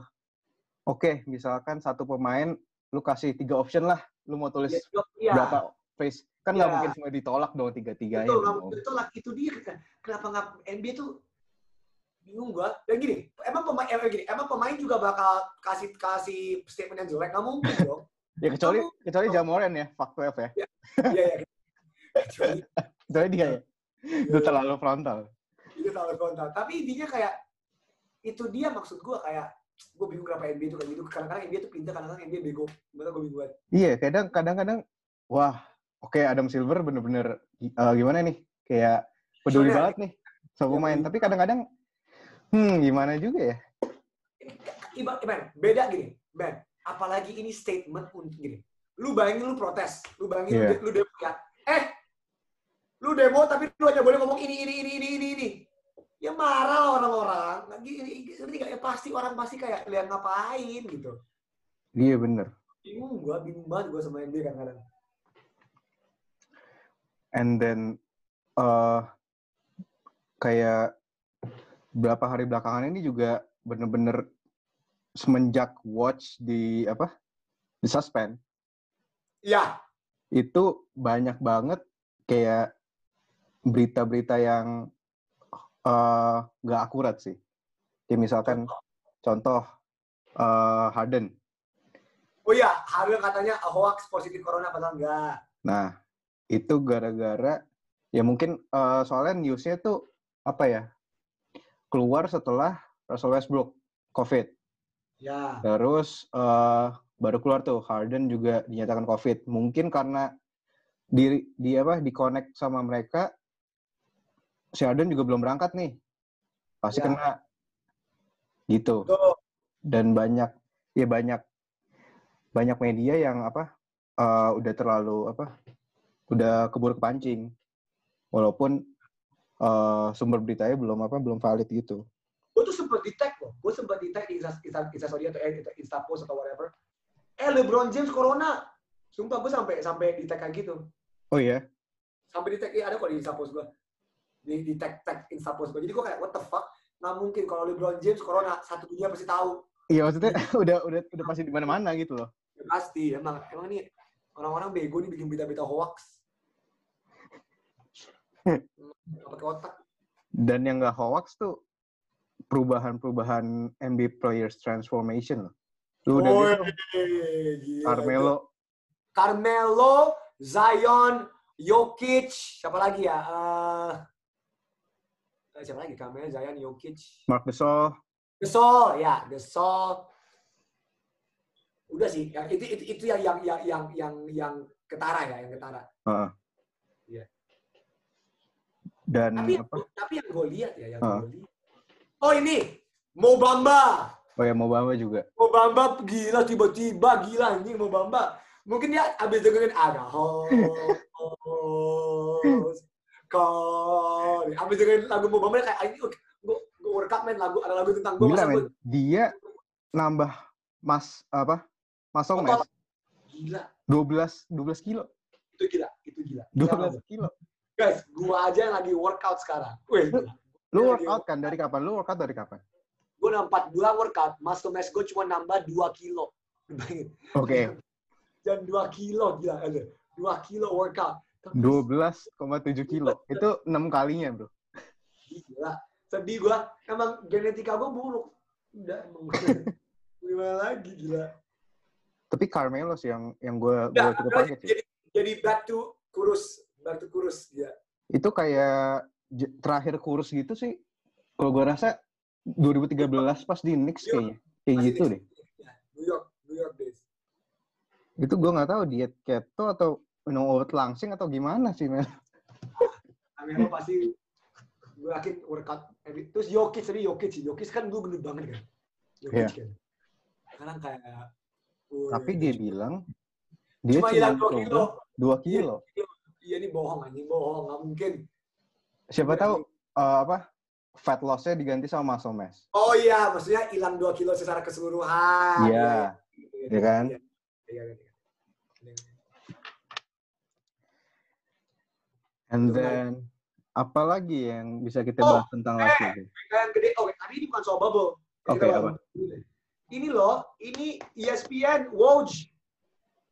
oke, misalkan satu pemain, lu kasih tiga option lah, lu mau tulis Iya. berapa phrase. Kan nggak Iya. mungkin semua ditolak dong tiga-tiganya. Betul, nggak dong. mungkin ditolak. Itu dia kan. Kenapa nggak NBA tuh bingung gua. Dan gini, emang pemain emang gini, emang pemain juga bakal kasih kasih statement yang jelek nggak mungkin dong. Ya kecuali Kamu- kecuali Jamoran ya, fuck 12 ya. Iya ya. Kecuali Kecuali dia ya. Itu Iya. terlalu frontal. itu terlalu frontal. Tapi intinya kayak itu dia maksud gua kayak gue bingung kenapa NBA itu kayak gitu. Kadang-kadang NBA tuh pintar, kadang-kadang NBA bego. Bener gue bingung banget. Iya, kadang kadang-kadang wah, oke Adam Silver bener-bener eh, gimana nih? Kayak peduli Soalnya- banget nih sama Iya, pemain, peduli. tapi kadang-kadang hmm gimana juga ya? Iba, Ben, beda gini, Ben. Apalagi ini statement untuk gini. Lu bayangin lu protes, lu bayangin Iya. lu, lu demo ya. Eh, lu demo tapi lu hanya boleh ngomong ini, ini, ini, ini, ini, ini. Ya marah lah orang-orang. Lagi, ngerti gak? Ya pasti orang pasti kayak lihat ngapain gitu. Iya bener. Bingung gua, bingung banget gua sama NBA kadang-kadang. And then eh kayak berapa hari belakangan ini juga bener-bener semenjak watch di apa di suspend Iya, itu banyak banget kayak berita-berita yang eh, nggak akurat sih. Kayak misalkan contoh eh, Harden. oh iya, Harden katanya hoax positif corona padahal enggak. Nah itu gara-gara ya mungkin eh, soalnya newsnya tuh apa ya keluar setelah Russell Westbrook COVID. Ya, Terus eh, baru keluar tuh Harden juga dinyatakan COVID. Mungkin karena di di apa di connect sama mereka si Harden juga belum berangkat nih. Pasti Ya. kena gitu. tuh. Dan banyak ya banyak banyak media yang apa eh, udah terlalu apa udah keburu kepancing. Walaupun eh, sumber beritanya belum apa belum valid gitu. gue tuh sempet di tag loh. Gue sempet di tag di Insta, Insta, Instastory atau eh, Insta post atau whatever. Eh LeBron James corona. Sumpah gue sampai sampai di tag kayak gitu. Oh iya. Sampai di tag, iya ada kok di Insta post gue. Di, di tag tag Insta post gue. Jadi gue kayak what the fuck. Nggak mungkin kalau LeBron James corona satu dunia pasti tahu. Iya maksudnya udah udah udah pasti di mana-mana gitu loh. Ya, pasti emang emang nih orang-orang bego nih bikin berita-berita hoax. Pakai otak. Dan yang nggak hoax tuh perubahan-perubahan NBA players transformation loh. Lu udah gila. Carmelo, Carmelo, Zion, Jokic, siapa lagi ya? Eh, siapa lagi? Carmelo, Zion, Jokic. Mark Gasol, Gasol, ya, Gasol. Udah sih, yang itu itu, itu yang yang yang yang yang yang ketara ya, yang ketara. Heeh. Iya. dan Tapi apa? tapi yang gue lihat ya, yang Ah. gue lihat. Oh ini, Mo Bamba. Oh ya mau Bamba juga. Mo Bamba gila tiba-tiba gila anjing Mo Bamba. Mungkin dia abis dengerin ada host call. Abis dengerin lagu Mo Bamba dia kayak ini gue gue workout men lagu ada lagu tentang gue Gila men, dia nambah mas apa? Masong mes gila 12 12 kilo. itu gila itu gila. Gila, 12 kilo. Guys, gua aja yang lagi workout sekarang. Wih, Lu-. Lu workout kan dari kapan? Lu workout dari kapan? Gue udah 4 bulan workout, muscle mass gue cuma nambah 2 kilo. Oke, Dan 2 kilo, gila. Ada. 2 kilo workout. Tapi 12,7 kilo. Itu 6 kalinya, Bro. Gila. Sedih gue. Emang genetika gue buruk. Udah, emang. Gimana lagi, gila. Tapi Carmelo sih yang yang gue Udah, gue cukup kaget sih. jadi, jadi back to kurus. Back to kurus, ya. Itu kayak terakhir kurus gitu sih. Kalau gue rasa 2013 pas di Knicks kayaknya. Kayak gitu deh. Ya, New York, New York days. Itu gue nggak tahu diet keto atau minum obat langsing atau gimana sih, men. Amelo pasti gue yakin workout. Terus Jokic tadi Jokic sih. Jokic kan dulu gendut banget kan. Jokic Iya. kan. Sekarang kayak wih, Tapi dia bilang dia cuma hilang 2 kilo. 2 kilo. Iya ini bohong anjing, bohong. Nggak mungkin. Siapa Iya, tahu eh, apa fat loss-nya diganti sama muscle mass. Oh iya, maksudnya hilang 2 kilo secara keseluruhan. Iya, Iya, ya kan? Iya, iya, iya. Iya. And then apa lagi yang bisa kita Oh, bahas tentang eh. laki gede, oh tadi ini bukan soal bubble. Oke, kita apa? Ini loh, ini ESPN, Woj.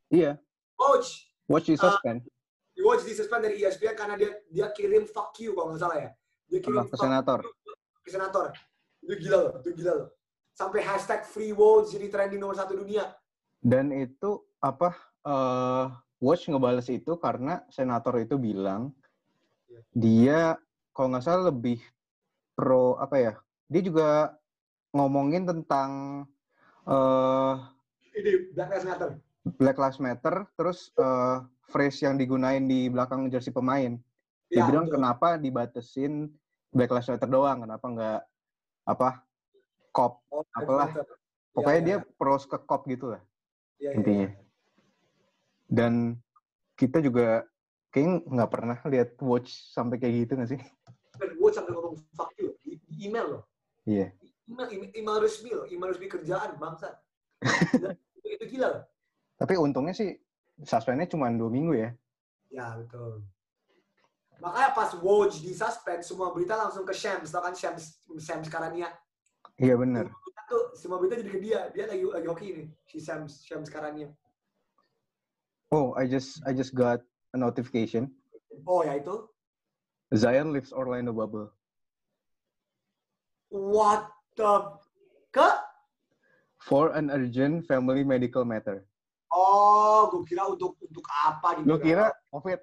Iya, Woj. watch Ah, is suspend Woj disuspend dari E ESPN karena dia dia kirim fuck you kalau nggak salah ya. Dia kirim ke senator. ke senator. Itu gila loh, itu gila loh. Sampai hashtag free Woj jadi trending nomor satu dunia. Dan itu apa eh watch ngebales itu karena senator itu bilang. Dia kalau nggak salah lebih pro apa ya? Dia juga ngomongin tentang Ini Black Lives Matter. Black Lives Matter, terus eh, phrase yang digunain di belakang jersey pemain. Dia Ya, bilang betul. kenapa dibatesin Black Lives Matter doang, kenapa nggak apa cop. Oh, apalah. Pokoknya Iya, dia iya, pros ke cop gitu lah iya, iya. intinya. Dan kita juga kayaknya nggak pernah lihat watch sampai kayak gitu nggak sih? Woj sampai ngomong fuck you di, di email loh. Iya. Email, email, email resmi loh, email resmi kerjaan bangsa. Itu, itu gila loh. Tapi untungnya sih suspendnya cuma dua minggu ya. Ya betul. Makanya pas Woj disuspend, semua berita langsung ke Shams. Tau kan Shams, Shams Karania. Iya. Semua tuh, semua berita jadi ke dia. Dia lagi lagi hoki ini, si Shams, Shams Karania. Oh, I just I just got notification. Oh ya itu. Zion leaves Orlando bubble. What the... Ke? For an urgent family medical matter. Oh, gue kira untuk untuk apa gitu. Lu kira COVID?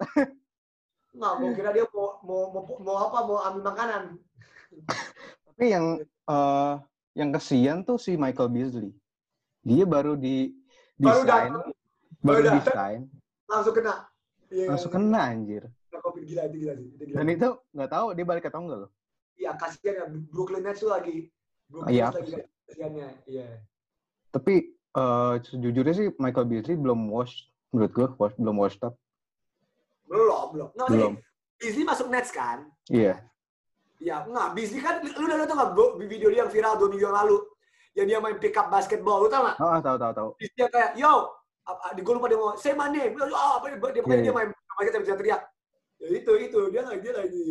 Nggak, gue kira dia mau, mau, mau, mau apa, mau ambil makanan. Tapi yang eh yang kesian tuh si Michael Beasley. Dia baru di Baru desain, datang, baru baru datang. desain, langsung kena. Iya, langsung kan? kena anjir. COVID gila, itu gila sih. Itu gila. Dan itu nggak tahu dia balik atau enggak loh. Iya, kasihan ya. Brooklyn Nets tuh lagi. Brooklyn Iya, Nets lagi apa kasihannya. Iya. Tapi eh sejujurnya sih Michael Beasley belum wash menurut gue wash, belum washed up. Belum, belum. Nggak, Belum. Beasley, masuk Nets kan? Iya. Iya, nggak. Beasley kan, lu udah lihat nggak video dia yang viral dua minggu yang lalu? Yang dia main pick up basketball, lu tau nggak? Ah, tahu tahu tahu. Beasley yang kayak, yo, gue lupa dia mau, say my name. Oh, apa dia, dia, Iya, dia iya. main basket yang bisa teriak. Ya itu, itu. Dia lagi, dia lagi.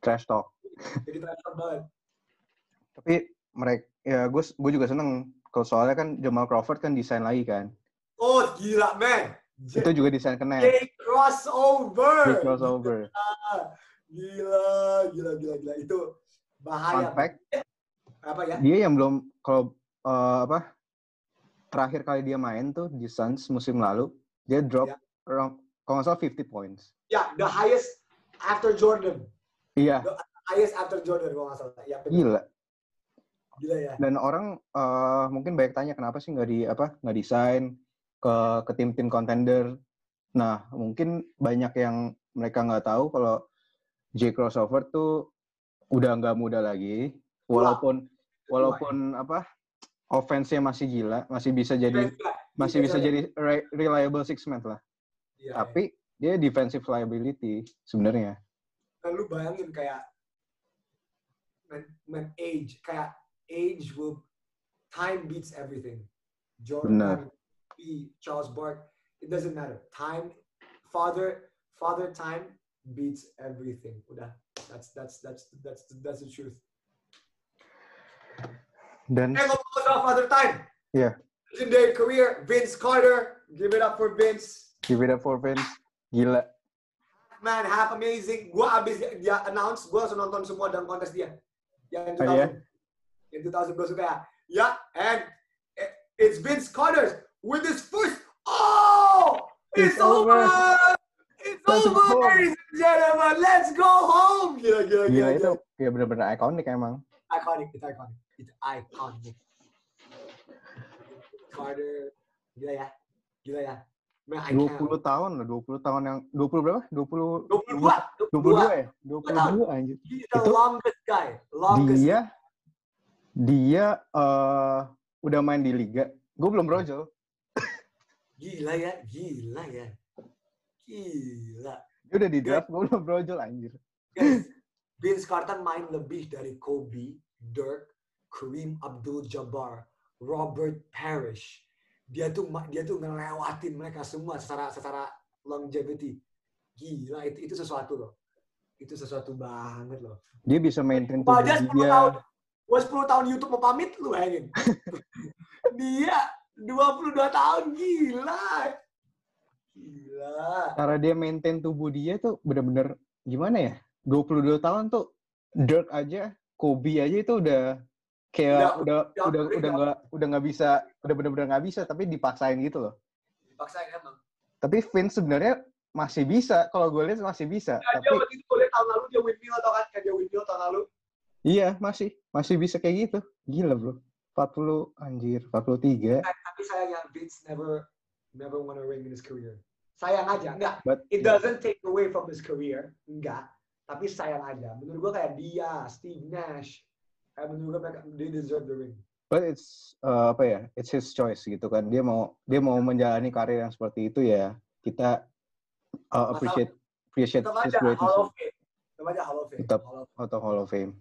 Trash talk. Jadi transfer banget. Tapi mereka ya gue gue juga seneng kalau soalnya kan Jamal Crawford kan desain lagi kan. Oh, gila, man. Itu juga desain ke net. J crossover. Di crossover. Gila, gila, gila, gila. Itu Fun bahaya. fact, Apa ya? dia yang belum kalau eh, apa terakhir kali dia main tuh di Suns musim lalu dia drop Ya. around kalau nggak salah 50 points. Ya, the highest after Jordan. Iya, Highest after Jordan kalau nggak salah. Ya, gila. Gila ya. Dan orang eh, mungkin banyak tanya kenapa sih nggak di apa nggak desain ke ke tim-tim contender. Nah, mungkin banyak yang mereka nggak tahu kalau J crossover tuh udah nggak muda lagi, walaupun walaupun apa offense-nya masih gila, masih bisa jadi masih bisa jadi re- reliable six man lah. Iya, iya. Tapi dia defensive liability sebenarnya. Dan lu bayangin kayak man, man age, kayak age will time beats everything. Jordan, B, Charles Bark, it doesn't matter. Time, father, father time beats everything. Udah, that's that's that's that's that's the truth. Dan And ngomong soal father time. Iya. Legendary career, Vince Carter. Give it up for Vince. give it up for Vince. Gila. Man, half amazing. Gua abis dia, announce, gua langsung nonton semua dalam kontes dia. Yang 2000. Oh, iya? Yang 2000 gua suka ya. And it- it's Vince Carter with his first. Oh! It's, It's over. over! It's Let's over, ladies and gentlemen. Let's go home. Gila, gila, gila. Gila gila. itu ya benar-benar ikonik emang. Iconic, it's iconic. It's iconic. Carter, gila ya. Gila ya. Can't. 20 tahun loh, 20 tahun yang 20 berapa? 20 22. 22 ya? 22 anjir. He's the Itu longest guy. Longest. Dia dia eh udah main di liga. Gue belum brojol. Gila ya, gila ya. Gila. Dia udah di draft, gue belum brojol anjir. Guys, Vince Carter main lebih dari Kobe, Dirk, Kareem Abdul-Jabbar, Robert Parrish. Dia tuh dia tuh ngelewatin mereka semua secara secara longevity. Gila, itu itu sesuatu loh. Itu sesuatu banget loh. Dia bisa maintain dia 10 dia. tahun. Gua 10 tahun YouTube mau pamit lu bayangin. dia 22 tahun gila. Gila. Cara dia maintain tubuh dia tuh bener-bener gimana ya? 22 tahun tuh Dirk aja, Kobe aja itu udah kayak Udah- udah udah- udah nggak udah nggak bisa udah bener-bener nggak bisa tapi dipaksain gitu loh. Dipaksain emang. Tapi Vince sebenarnya masih bisa kalau gue lihat masih bisa. Ya, dia tapi waktu itu gue liat tahun lalu dia windmill atau kan kayak dia windmill tahun lalu. iya masih masih bisa kayak gitu. Gila bro. 40 anjir 43. Eh, tapi sayangnya Vince never never won a ring in his career. Sayang aja, enggak. But It doesn't take away from his career, enggak. Tapi sayang aja. Menurut gue kayak dia, Steve Nash, menurut gue mereka they deserve the ring. but it's uh, apa ya? It's his choice gitu kan. Dia mau dia mau menjalani karir yang seperti itu ya. Kita uh, appreciate appreciate Tetap his greatness Hall ya. of Fame. Tetap aja Hall of Fame. Tetap. Atau Hall of Fame.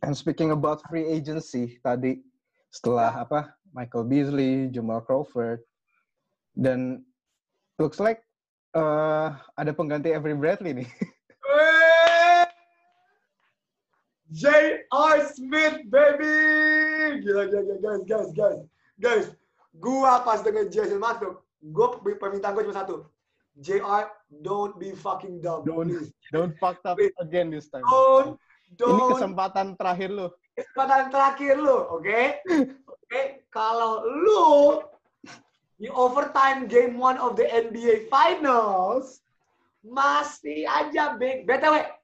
And speaking about free agency tadi setelah apa Michael Beasley, Jamal Crawford, dan looks like uh, ada pengganti Avery Bradley nih. J.R. Smith, baby! Gila, gila, gila, guys, guys, guys. Guys, gua pas dengan Jason masuk, gua permintaan gua cuma satu. JR, don't be fucking dumb. Don't- please. Don't fuck up Wait. again this time. Don't, Ini don't. kesempatan terakhir lu. kesempatan terakhir lu, oke? Oke, kalau lu di overtime game one of the NBA Finals masih aja big. BTW,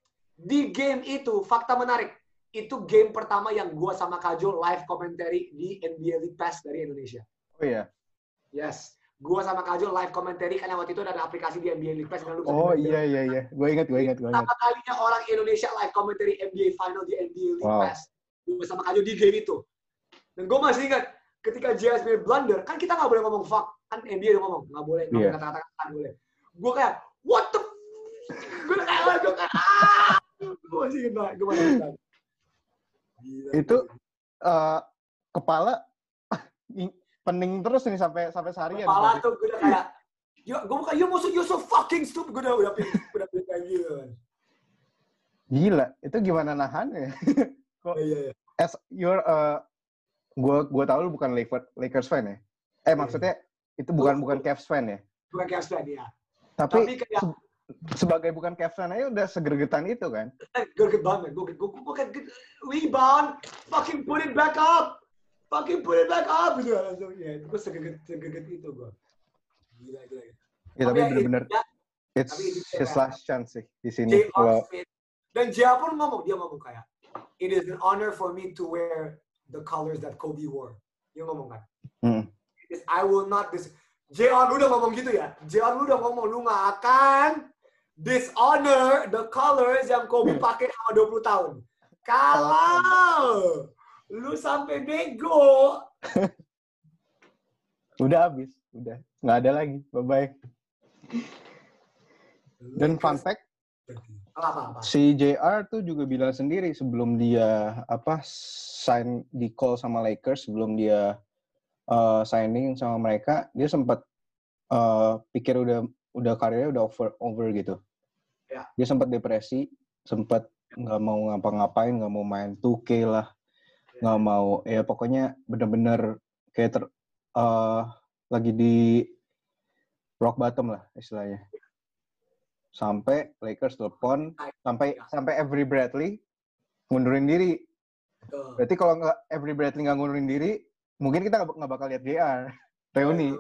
di game itu fakta menarik. Itu game pertama yang gua sama Kajol live commentary di NBA League Pass dari Indonesia. Oh iya. Yes. Gua sama Kajol live commentary karena waktu itu ada aplikasi di NBA League Pass lu Oh dengerin. iya iya iya. Gue ingat gue ingat. Pertama kalinya orang Indonesia live commentary NBA Final di NBA League Wow. Pass. Gue bersama Kajo di game itu. Dan gue masih ingat ketika JSB blunder, kan kita nggak boleh ngomong fuck. Kan NBA udah ngomong, nggak boleh ngomong Iya. kata-kata kan boleh. Gue kayak, what the Gue kayak, gue kayak, ah! Gue masih gue banget. Gila, Itu-. Eh, kepala pening terus nih sampai sampai seharian. Kepala tuh gue udah kayak, Yo, gue bukan, you musuh, you so fucking stupid. Gue udah, udah, pilih, udah pilih kayak gitu. Gila, itu gimana nahannya? Iya, iya, iya. as you're uh, gua gua tahu lu bukan Lakers Lakers fan ya. Eh maksudnya itu bukan bukan Cavs fan ya. Bukan Cavs fan, ya. Tapi, Tapi kayak, sebagai bukan captain aja udah segergetan itu kan. Eh, Greget banget, gue gue gue gitu. rebound, fucking put it back up, fucking put it back up gitu. Langsung ya, gue segeget segeget itu gue. Gila gila. Ya, tapi bener-bener ya, it's his last chance sih di sini. Kalau. Dan J.R. pun ngomong, dia ngomong kayak, it is an honor for me to wear the colors that Kobe wore. Dia ngomong kan, Hmm. I will not dis J.R. lu udah ngomong gitu ya? J.R. lu udah ngomong, lu nggak akan dishonor the colors yang Kobe pakai selama 20 tahun. Kalau lu sampai nego, udah habis, udah nggak ada lagi. Bye bye. Dan fun fact, si JR tuh juga bilang sendiri sebelum dia apa sign di call sama Lakers, sebelum dia uh, signing sama mereka, dia sempat uh, pikir udah udah karirnya udah over over gitu. Ya. Dia sempat depresi, sempat nggak mau ngapa-ngapain, nggak mau main 2K lah, nggak mau ya pokoknya bener-bener kayak ter uh, lagi di rock bottom lah istilahnya. Sampai Lakers telepon, sampai sampai Avery Bradley ngundurin diri. Tuh. Berarti kalau nggak Avery Bradley nggak ngundurin diri, mungkin kita nggak bakal lihat JR reuni.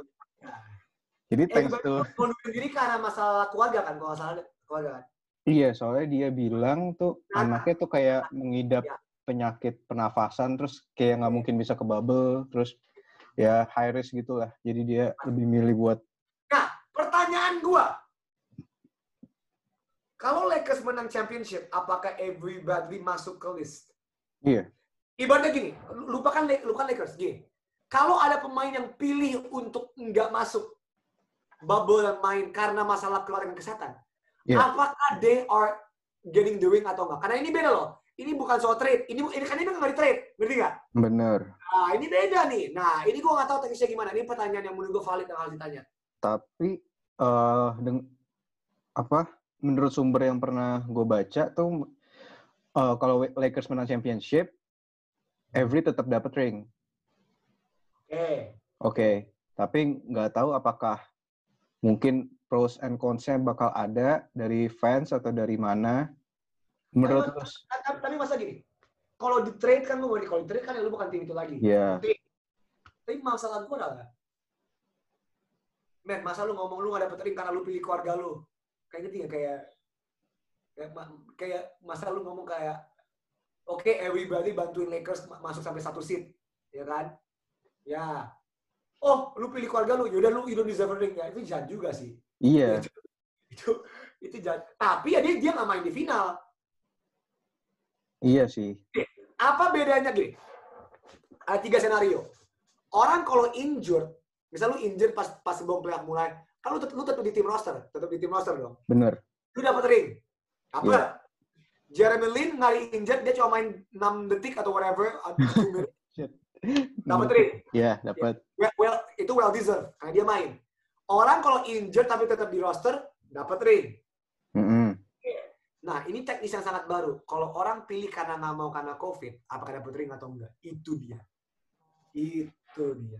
Jadi Eh, thanks to Ngundurin diri karena masalah keluarga kan, kalau nggak salah keluarga kan. iya soalnya dia bilang tuh Nah, anaknya tuh kayak mengidap ya. penyakit pernafasan terus kayak nggak mungkin bisa ke bubble terus ya high risk gitulah. Jadi dia lebih milih buat Nah, pertanyaan gua. Kalau Lakers menang championship, apakah Avery Bradley masuk ke list? iya Ibaratnya gini, lupakan lupakan Lakers, gini. Kalau ada pemain yang pilih untuk nggak masuk bubble dan main karena masalah keluarga kesehatan, Iya. apakah they are getting the ring atau enggak? Karena ini beda loh. Ini bukan soal trade. Ini ini kan ini nggak di trade, ngerti nggak? bener. Nah, ini beda nih. Nah, ini gua nggak tahu teknisnya gimana. Ini pertanyaan yang menurut gua valid yang harus ditanya. Tapi eh deng- apa menurut sumber yang pernah gue baca tuh eh, kalau Lakers menang championship, Avery tetap dapat ring. Oke. Oke, tapi nggak tahu apakah mungkin pros and cons-nya bakal ada dari fans atau dari mana. Menurut Tapi- lu, Tapi, tapi masa gini, kalau di trade kan lu kalau di trade kan lu bukan tim itu lagi. ya, Tapi, tapi masalah gue adalah, men, masa lu ngomong lu gak dapet ring karena lu pilih keluarga lu? Kayak gitu ya, kayak, kayak, kayak masa lu ngomong kayak, oke, everybody bantuin Lakers ma- masuk sampai satu seat, ya kan? Ya. Oh, lu pilih keluarga lu, yaudah lu you don't deserve a ring ya. Itu jahat juga sih. iya, Itu itu jahat. Tapi ya dia dia nggak main di final. iya sih. Apa bedanya gini? Ada tiga senario. Orang kalau injured, misal lu injured pas pas sebelum playoff mulai, kan lu tetap, lu tetap di tim roster, tetap di tim roster dong. Bener. Lu dapat ring. Apa? Iya. Jeremy Lin nggak injured, dia cuma main 6 detik atau whatever, atau 2 menit, dapat ring. Iya, dapat. Well, well, itu well deserved karena dia main. Orang kalau injured tapi tetap di roster, dapat ring. Mm-mm. Nah, ini teknis yang sangat baru. Kalau orang pilih karena nggak mau karena COVID, apakah dapat ring atau enggak? Itu dia. Itu dia.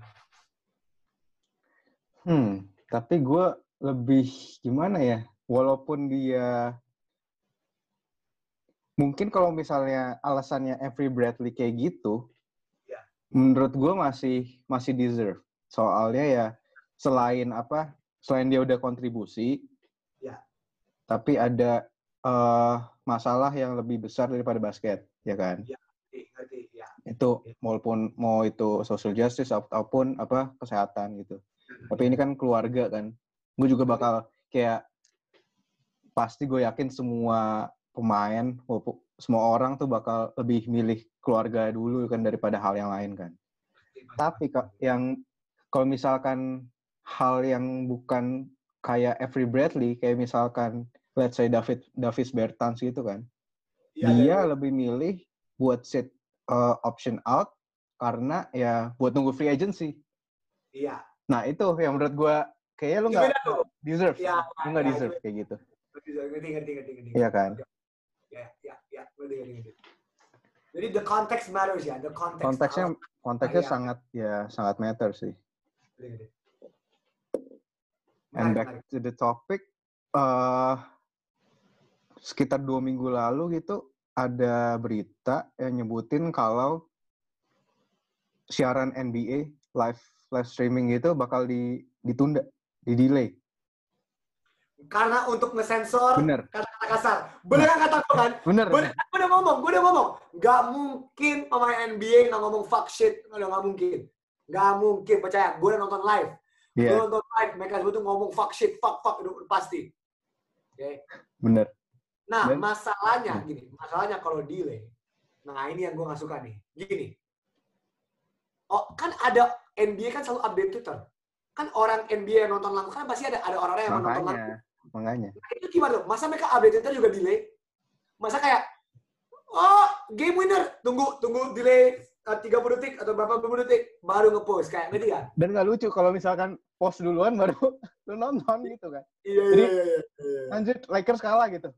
Hmm, tapi gue lebih gimana ya? Walaupun dia mungkin kalau misalnya alasannya Avery Bradley kayak gitu, Ya. Menurut gue masih masih deserve. Soalnya ya selain apa? Selain dia udah kontribusi, Ya. tapi ada eh, masalah yang lebih besar daripada basket, ya kan? Ngerti, ngerti, ya. Itu Ya. walaupun mau itu social justice ataupun apa kesehatan gitu. Tapi ini kan keluarga kan. Gue juga bakal kayak pasti gue yakin semua pemain, semua orang tuh bakal lebih milih keluarga dulu kan daripada hal yang lain kan. Tapi yang kalau misalkan hal yang bukan kayak Avery Bradley, kayak misalkan let's say David Davis Bertans gitu kan, Iya, dia iya, lebih milih buat sit uh, option out karena ya buat nunggu free agency. Iya. Nah itu yang menurut gue kayaknya lu nggak deserve, Iya, lu nggak iya, deserve itu- kayak gitu. Ngerti, ngerti, ngerti, ngerti, ngerti. Iya kan? Ya, ya, ya. Jadi the context matters ya, the context. Konteksnya konteksnya sangat ya sangat matter sih. And back to the topic, uh, sekitar dua minggu lalu gitu ada berita yang nyebutin kalau siaran NBA live live streaming gitu bakal di, ditunda, di delay. Karena untuk ngesensor Bener, kata-kata kasar. Bener kan kata gue kan? bener. Bener, gue udah ngomong, gue udah ngomong. Gak mungkin pemain NBA nggak ngomong fuck shit. Udah gak mungkin. Gak mungkin, percaya. Gue udah nonton live. Gue Iya, nonton live, mereka semua tuh ngomong fuck shit, fuck, fuck. Itu pasti. Oke. bener. Nah, Dan- masalahnya gini, masalahnya kalau delay. Nah, ini yang gue gak suka nih. Gini. Oh, kan ada NBA kan selalu update Twitter. Kan orang NBA yang nonton langsung kan pasti ada ada orang-orang yang nonton langsung. Makanya. Nah, itu gimana tuh? Masa mereka update Twitter juga delay? Masa kayak oh, game winner, tunggu tunggu delay uh, 30 detik atau berapa puluh detik baru ngepost kayak ngerti kan? Dan nggak lucu kalau misalkan post duluan baru lu nonton gitu kan. Iya Jadi- iya iya iya. Lanjut, Lakers kalah gitu.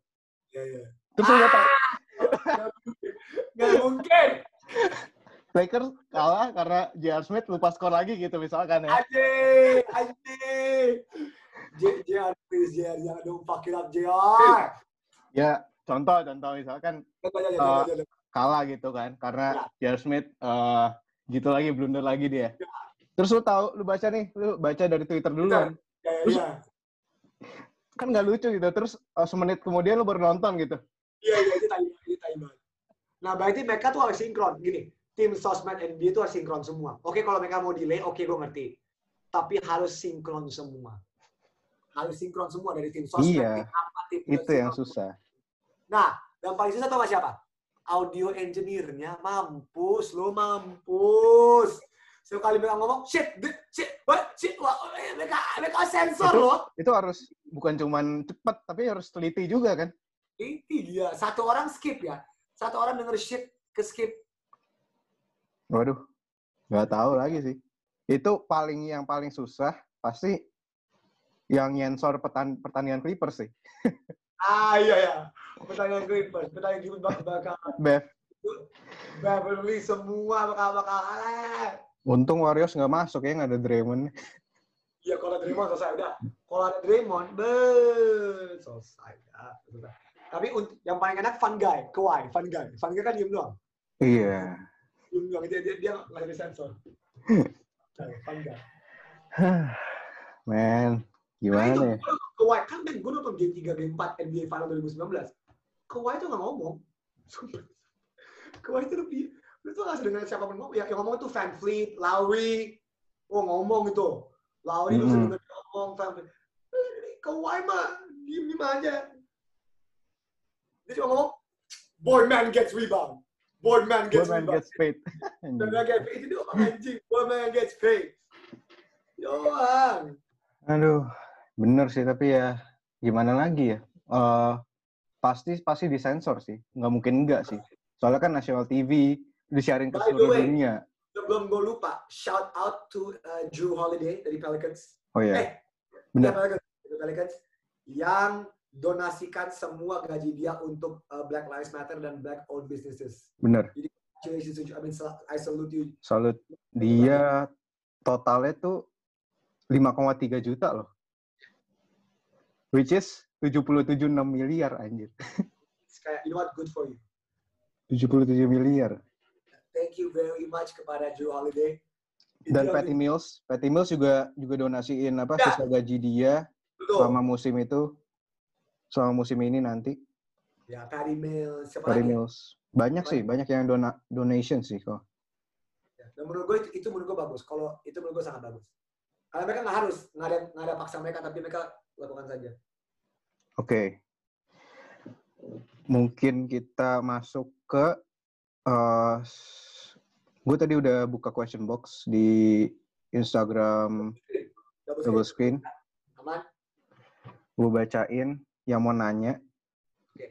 Iya iya. Terus lu tahu Gak mungkin. Lakers kalah karena J.R. Smith lupa skor lagi gitu misalkan ya. Anjing, anjing. JR, please, JR, jangan dong it up, JR. Ya, contoh contoh misalkan aja, Uh, contoh aja. kalah gitu kan karena J.R. Smith eh, gitu lagi blunder lagi dia. Terus lu tahu, lu baca nih, lu baca dari Twitter duluan. Ya, ya, terus- ya. Kan nggak lucu gitu. Terus eh, semenit kemudian lu baru nonton gitu. Iya, iya, itu tai, itu banget. Nah, berarti mereka tuh harus sinkron. Gini, tim sosmed NBA tuh harus sinkron semua. Oke, kalau mereka mau delay, oke, gue ngerti. Tapi harus sinkron semua. Harus sinkron semua dari tim sosmed. Iya, tim apa, tim Itu yang sinkron. susah. Nah, yang paling susah tau gak siapa? Audio engineer-nya mampus, lo mampus. Sekali mereka ngomong, shit, shit, what, shit, wah, eh, mereka, mereka sensor Itu- loh. Itu harus bukan cuman cepet, tapi harus teliti juga kan. Itu dia, satu orang skip ya. Satu orang denger shit, ke skip. Waduh, nggak tahu lagi sih. Itu paling yang paling susah pasti yang nyensor petan, pertandingan Clippers sih. Ah, iya, ya. Pertanyaan Clippers, pertanyaan Clippers bakal, bakal Bev, Beverly semua bakal, bakal, untung Warriors nggak masuk ya, nggak ada Draymond. Iya, kalau ada Draymond selesai udah. Kalau ada Draymond, be selesai. Ya, selesai. Tapi yang paling enak Fun Guy, Kawhi, Fun Guy. Fun Guy kan diem doang. Iya. Doang, dia dia, dia sensor. Nah, Fun Guy. Men, Nah, gimana itu, ya? Kawhi, kan men, gue nonton game 3, game 4 NBA Final 2019. Kawhi tuh nggak ngomong. Kawhi tuh lebih, lu tuh nggak sedengar siapa pun ngomong. Yang, yang ngomong tuh Van Fleet, Lowry. Oh, ngomong itu. Lowry lu Mm-mm. sedengar ngomong, Van Fleet. Kawhi mah, diem-diem aja. Dia cuma ngomong, boy man gets rebound. Boy man gets man rebound. gets paid. Boy man gets paid. Itu anjing. Boy man gets paid. Doang. Aduh, bener sih tapi ya gimana lagi ya? Eh pasti pasti disensor sih, nggak mungkin enggak sih. Soalnya kan national TV disiarin ke seluruh way, dunia. Sebelum gue lupa, shout out to uh, Drew Holiday dari Pelicans. Oh iya, Eh, bener. Ya, Pelicans, Pelicans yang donasikan semua gaji dia untuk uh, Black Lives Matter dan Black owned businesses. bener. Congratulations to you. I mean, I salute you. Salut. Dia totalnya tuh 5,3 juta loh. Which is 77,6 miliar anjir. It's kayak, you know what, good for you. 77 miliar. Thank you very much kepada Drew Holiday. Dan Patty Mills, Patty Mills juga juga donasiin apa Ya. sisa gaji dia Betul. selama musim itu selama musim ini nanti. Ya, Patty Mills. Siapa lagi? Mills. Banyak sih, banyak yang dona donation sih kok. Ya, Dan menurut gue itu, itu menurut gue bagus. Kalau itu menurut gue sangat bagus. Karena mereka nggak harus, nggak ada, nggak ada paksa mereka, tapi mereka lakukan saja. Oke. Mungkin kita masuk ke eh gue tadi udah buka question box di Instagram double ya? screen. Aman. Gue bacain yang mau nanya. Oke.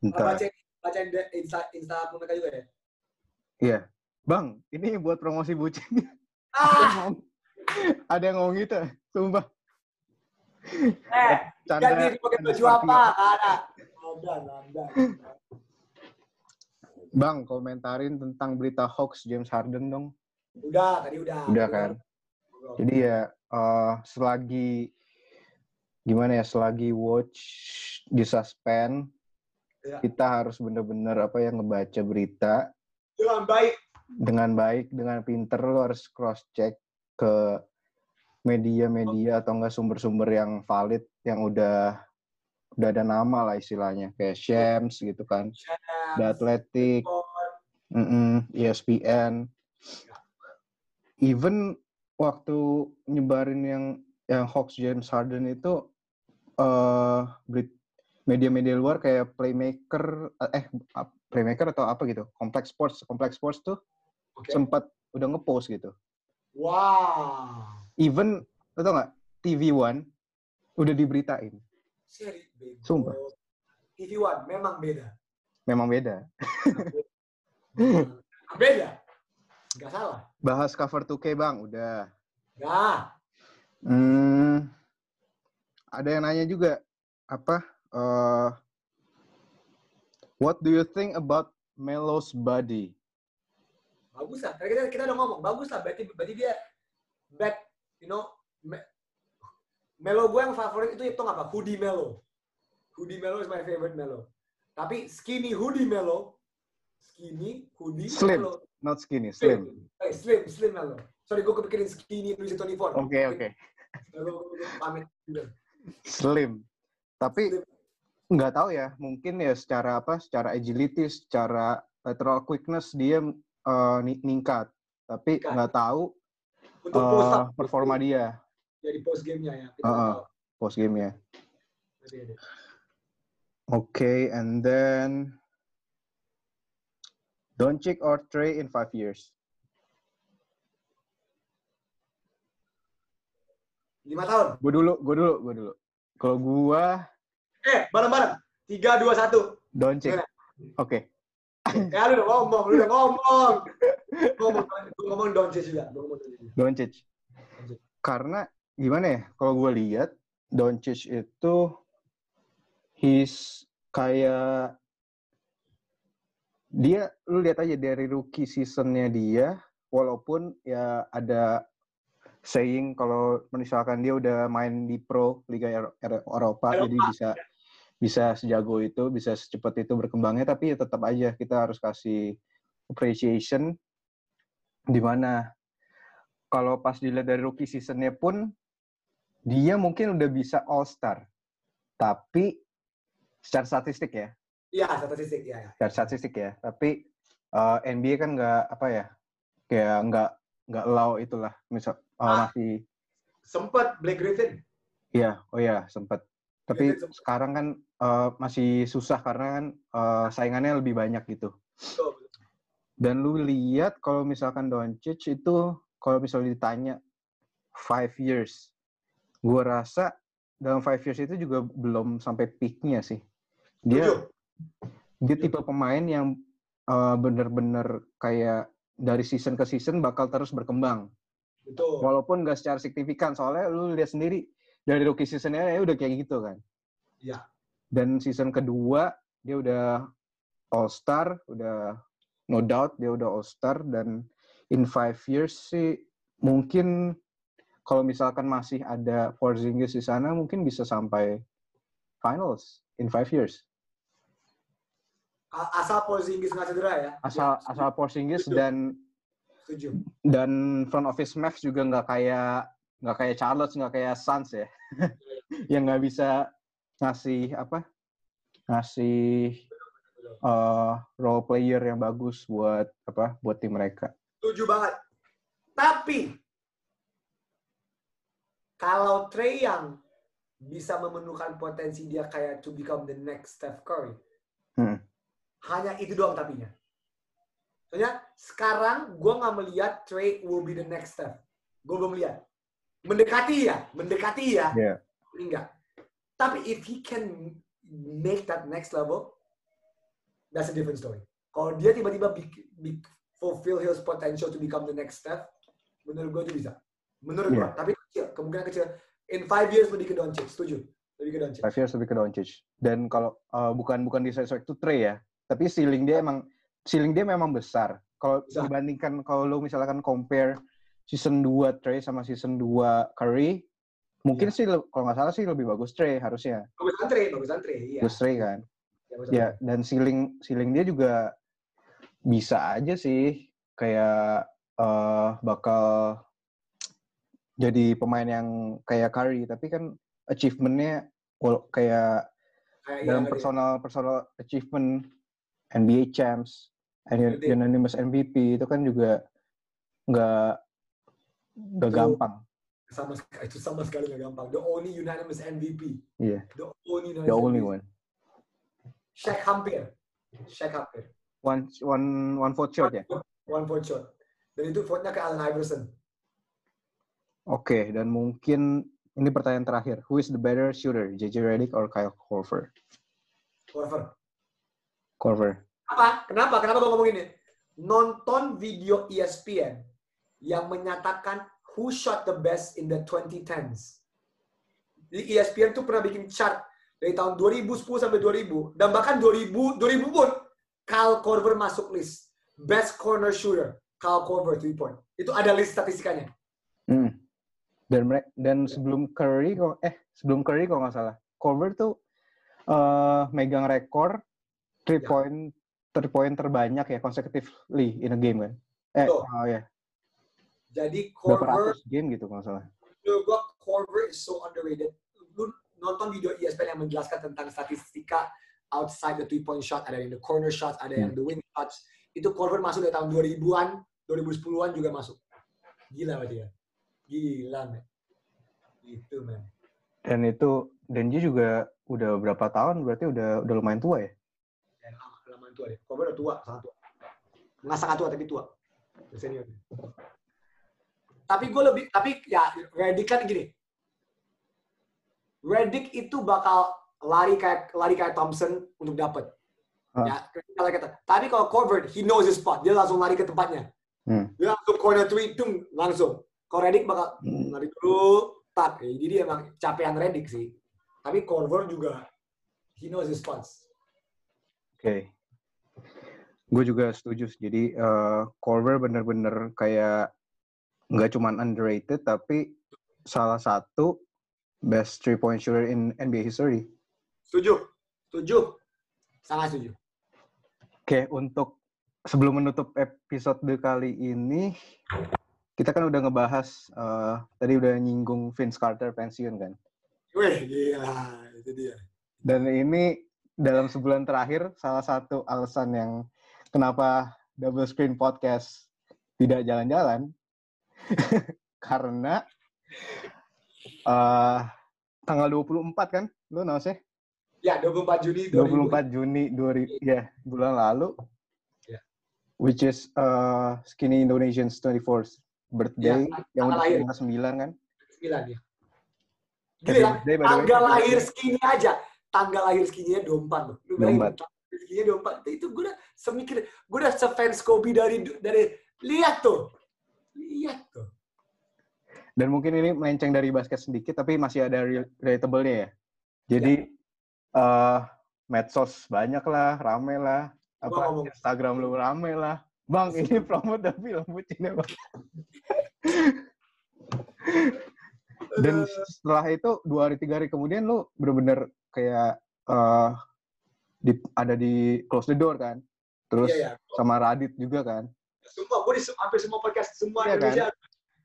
Bentar. Baca, baca Insta, Insta mereka juga ya? Iya. Bang, ini buat promosi bucin. Ah! Ada yang ngomong gitu, sumpah. Eh, Chandra ganti pakai baju apa? Nggak ada. Ada, ada. Bang, komentarin tentang berita hoax James Harden dong. Udah, tadi udah. Udah kan? Jadi ya eh, selagi gimana ya selagi watch di suspend Ya. kita harus bener-bener apa ya ngebaca berita Dengan baik. dengan baik dengan pinter lo harus cross check ke media-media atau enggak sumber-sumber yang valid yang udah udah ada nama lah istilahnya kayak Shams gitu kan The Athletic Mm-mm, E ESPN. Even waktu nyebarin yang yang hoax James Harden itu eh berit- media-media luar kayak Playmaker eh ap- Playmaker atau apa gitu, Complex Sports, Complex Sports tuh Oke. sempat udah ngepost gitu. Wow. Even lo tau nggak TV One udah diberitain, Seri bego. Sumpah. TV One memang beda. memang beda. beda. Gak salah. Bahas cover 2K bang, udah. Nah, Hmm, ada yang nanya juga apa? eh, what do you think about Melo's body? bagus lah. Tadi kita, kita udah ngomong, bagus lah. Berarti, berarti dia back, you know, me, Melo gue yang favorit itu itu apa? Hoodie Melo. Hoodie Melo is my favorite Melo. Tapi skinny hoodie Melo, skinny hoodie Slim. Melo. Not skinny, slim. Eh, slim, slim Melo. Sorry, gue kepikirin skinny Indonesia 24. Oke oke, Lalu gue pamit juga. Slim. Tapi nggak tahu ya, mungkin ya secara apa? Secara agility, secara lateral quickness dia eh, ni- ningkat. Tapi nggak tahu Untuk eh, up, performa dia jadi post gamenya ya. Kita nggak tahu. post ya. Oke, and then Doncic or Trey in five years? Lima tahun. Gue dulu, gue dulu, gue dulu. Kalau gua Eh, bareng-bareng. Tiga, dua, satu. Doncic. Oke. Ya, lu udah ngomong, lu udah ngomong. ngomong, gue ngomong Doncic juga. Gue ngomong Doncic. Karena gimana ya? Kalau gue lihat Doncic itu he's kayak dia lu lihat aja dari rookie seasonnya dia walaupun ya ada saying kalau misalkan dia udah main di pro Liga Ero- Ero- Eropa, Eropa. jadi bisa bisa sejago itu, bisa secepat itu berkembangnya tapi ya tetap aja kita harus kasih appreciation di mana kalau pas dilihat dari rookie seasonnya pun dia mungkin udah bisa all star tapi secara statistik ya Iya, statistik ya. secara statistik ya tapi eh, NBA kan nggak apa ya kayak nggak nggak allow itulah misal eh, Ah. masih Sempet Blake Griffin. iya oh ya sempat tapi Griffin sempet. sekarang kan eh, masih susah karena kan eh, saingannya lebih banyak gitu Betul. Dan lu lihat kalau misalkan Doncic itu kalau misalnya ditanya five years, gua rasa dalam five years itu juga belum sampai peaknya sih. Dia Setuju. dia tipe pemain yang uh, bener-bener kayak dari season ke season bakal terus berkembang. Betul. Walaupun nggak secara signifikan, soalnya lu lihat sendiri dari rookie seasonnya ya udah kayak gitu kan. Iya. Dan season kedua dia udah All Star, udah no doubt dia udah All Star dan in five years sih mungkin kalau misalkan masih ada Porzingis di sana mungkin bisa sampai finals in five years. Asal Porzingis nggak cedera ya. Asal Ya, asal Porzingis Setuju. dan Setuju. dan front office Mavs juga nggak kayak nggak kayak Charlotte nggak kayak Suns ya yang nggak bisa ngasih apa ngasih uh, role player yang bagus buat apa buat tim mereka Setuju banget. Tapi kalau Trey yang bisa memenuhkan potensi dia kayak to become the next Steph Curry, Hmm. Hanya itu doang tapinya. Soalnya sekarang gue nggak melihat Trey will be the next Steph. Gue belum lihat. Mendekati ya, mendekati ya. Tapi Enggak. Tapi if he can make that next level, that's a different story. Kalau dia tiba-tiba fulfill his potential to become the next Steph, menurut gue itu bisa. Menurut gue. Iya. Tapi kecil, kemungkinan kecil. In five years lebih ke Doncic, setuju. Lebih ke Doncic. five years lebih ke Doncic dan kalau uh, bukan bukan di sesuai itu Trey ya tapi ceiling dia emang ceiling dia memang besar kalau dibandingkan kalau lu misalkan compare season 2 Trey sama season 2 Curry Mungkin sih le- kalau nggak salah sih lebih bagus Trey harusnya. Bagus antre, bagus antre. Iya. Bagus Trey kan. Ya, bagus Ya, dan ceiling ceiling dia juga bisa aja sih kayak eh bakal jadi pemain yang kayak Curry, tapi kan achievement-nya kayak Kayak iya, dalam ngerti. personal personal achievement NBA champs, unanimous MVP itu kan juga nggak nggak gampang. sama itu sama sekali nggak gampang. The only unanimous MVP. Iya, The only unanimous the only MVP. one. Shaq hampir. Shaq hampir. One one one vote shot ya. One point shot. Dan itu vote-nya ke Allen Iverson. Oke, dan mungkin ini pertanyaan terakhir. Who is the better shooter, JJ Redick or Kyle Korver? Korver. Korver. Apa? Kenapa? Kenapa gue ngomong ini? Nonton video ESPN yang menyatakan who shot the best in the 2010s. Di ESPN tuh pernah bikin chart dari tahun 2010 sampai 2000 dan bahkan 2000 2000 pun Kyle Korver masuk list best corner shooter Kyle Korver 3 point. Itu ada list statistikanya. Hmm. Dan dan sebelum Curry kok eh sebelum Curry kok nggak salah, Korver tuh eh megang rekor three Ya. point three point terbanyak ya consecutively in a game kan. Eh, Betul. oh ya, Jadi berapa Korver game gitu kalau salah. menurut gua Korver is so underrated. Lu nonton video ESPN yang menjelaskan tentang statistika outside the three point shot, ada yang the corner shots, ada yang the wing shots. Itu Korver masuk dari tahun 2000-an, 2010-an juga masuk. Gila berarti ya. Gila, men. Gitu, men. Dan itu dan dia juga udah berapa tahun berarti udah udah lumayan tua ya. Tua deh. Korver udah tua, sangat tua. Nggak sangat tua, tapi tua. Senior. Tapi gue lebih, tapi ya Redick kan gini. Redick itu bakal lari kayak lari kayak Thompson untuk dapat. Ah. Ya, kalau kata. Tapi kalau Corbett, he knows his spot. Dia langsung lari ke tempatnya. Hmm. Dia langsung corner three, tung, langsung. Kalau Redick bakal Hmm. lari dulu, tak. Ya, jadi dia emang capean Redick sih. Tapi Corbett juga, he knows his spots. Oke. Gue juga setuju. Jadi eh Korver bener-bener kayak nggak cuman underrated tapi salah satu best three point shooter in NBA history. Setuju. Setuju. Sangat setuju. Oke, untuk sebelum menutup episode kali ini, kita kan udah ngebahas eh, tadi udah nyinggung Vince Carter pensiun kan. Wih, gila. Itu dia. Dan ini dalam sebulan terakhir salah satu alasan yang kenapa Double Screen Podcast tidak jalan-jalan karena eh tanggal 24 kan, lu sih? Ya, 24 Juni 2000. 24 Juni 2000 ya bulan lalu. Ya. Which is uh, Skinny Indonesian's 24th birthday Ya, yang udah lahir. tanggal 9 kan? 9 ya. Gila, birthday, by the way. tanggal lahir skinny aja. Tanggal lahir skinny-nya 24 loh. Lu bayangin, 24. Lahir skinny-nya 24. Itu gue udah semikir, gue udah sefans Kobe dari, dari, lihat tuh. Lihat tuh. Dan mungkin ini melenceng dari basket sedikit, tapi masih ada re- relatable-nya ya. Jadi, eh medsos banyak lah, rame lah. Apa, ngomong. Instagram lu rame lah. Bang, ini promote tapi film bucin ya, Bang. Dan setelah itu, dua hari, tiga hari kemudian lu bener-bener kayak eh di, ada di close the door kan. Terus Iya, iya. sama Radit juga kan. Semua, gue di hampir semua podcast, semua Iya kan? Indonesia.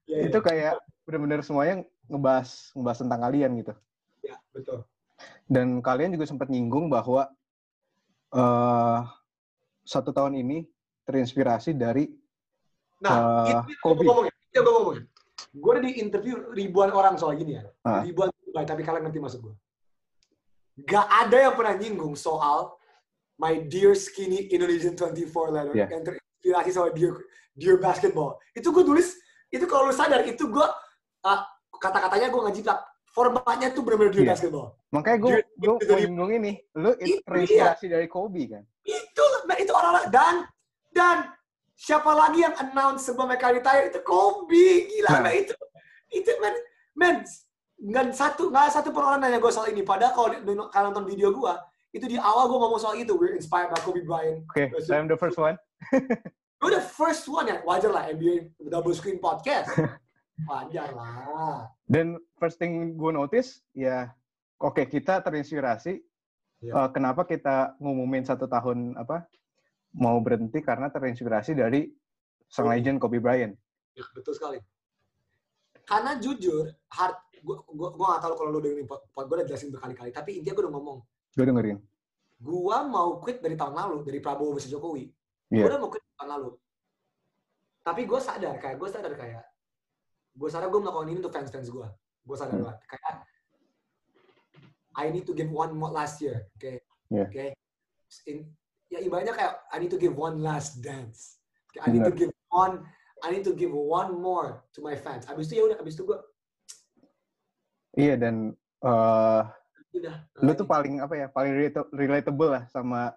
Iya, Itu iya. kayak bener-bener semuanya ngebahas ngebahas tentang kalian gitu. Ya, betul. Dan kalian juga sempat nyinggung bahwa eh satu tahun ini terinspirasi dari Nah, Eh, itu Kobe. gue ngomongin. Itu yang gue ngomongin. Gue udah di interview ribuan orang soal gini ya. Ah. Ribuan, tapi kalian ngerti maksud gue. Gak ada yang pernah nyinggung soal my dear skinny Indonesian 24 letter Yeah. yang terinspirasi sama dear, dear basketball. Itu gue tulis, itu kalau lu sadar, itu gue, ah, kata-katanya gue nggak jiplak. Formatnya tuh benar-benar dear Iya. basketball. makanya gue gue nyinggung ini, lu terinspirasi dari Kobe kan. Itu, nah, itu orang-orang. Dan, dan siapa lagi yang announce sebelum mereka retire itu Kobe gila Nah. man, itu itu man man nggak satu nggak satu pun orang nanya gue soal ini padahal kalau di- kalian nonton video gue itu di awal gue ngomong soal itu we're inspired by Kobe Bryant Oke, I'm the first one. gue the first one ya wajar lah NBA double screen podcast Wajar lah. Dan first thing gue notice, ya oke kita terinspirasi. Iya. Eh, kenapa kita ngumumin satu tahun apa mau berhenti karena terinspirasi dari sang Kobe. legend Kobe Bryant. Ya, betul sekali. Karena jujur, hard, gua, gua, gua gak tahu kalau lu dengerin pot, pot gue udah jelasin berkali-kali, tapi intinya gue udah ngomong, Gue dengerin. gua mau quit dari tahun lalu, dari Prabowo versus Jokowi. Iya. Gue udah mau quit tahun lalu. Tapi gue sadar, kayak gue sadar kayak, gue sadar gue melakukan ini untuk fans-fans gue. Gue sadar Hmm. banget. Kayak, I need to give one more last year. Oke. Iya. Oke. In- Ya ibaratnya kayak, I need to give one last dance. Kayak, I need to give one, I need to give one more to my fans. Abis itu ya udah, abis itu gue, Iya dan eh, udah. lu tuh paling apa ya paling relata- relatable lah sama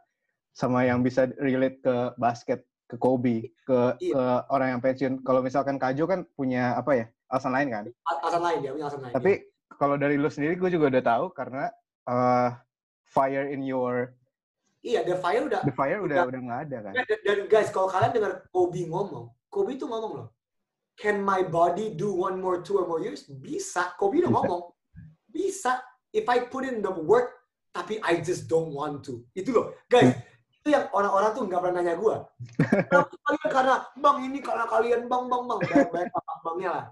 sama yang bisa relate ke basket ke Kobe ke Iya. ke orang yang pensiun kalau misalkan Kajo kan punya apa ya alasan lain kan alasan lain dia punya alasan lain. tapi kalau dari lu sendiri gue juga udah tahu karena eh, fire in your iya, The Fire udah the fire udah Udah. udah nggak ada kan Dan, dan guys, kalau kalian dengar Kobe ngomong, Kobe tuh ngomong loh, can my body do one more, two or more years? Bisa. Kobe udah ngomong, bisa. If I put in the work, tapi I just don't want to. Itu loh, guys. Itu yang orang-orang tuh nggak pernah nanya gue. Kalian karena bang ini karena kalian bang bang bang banyak banyak bang bangnya lah.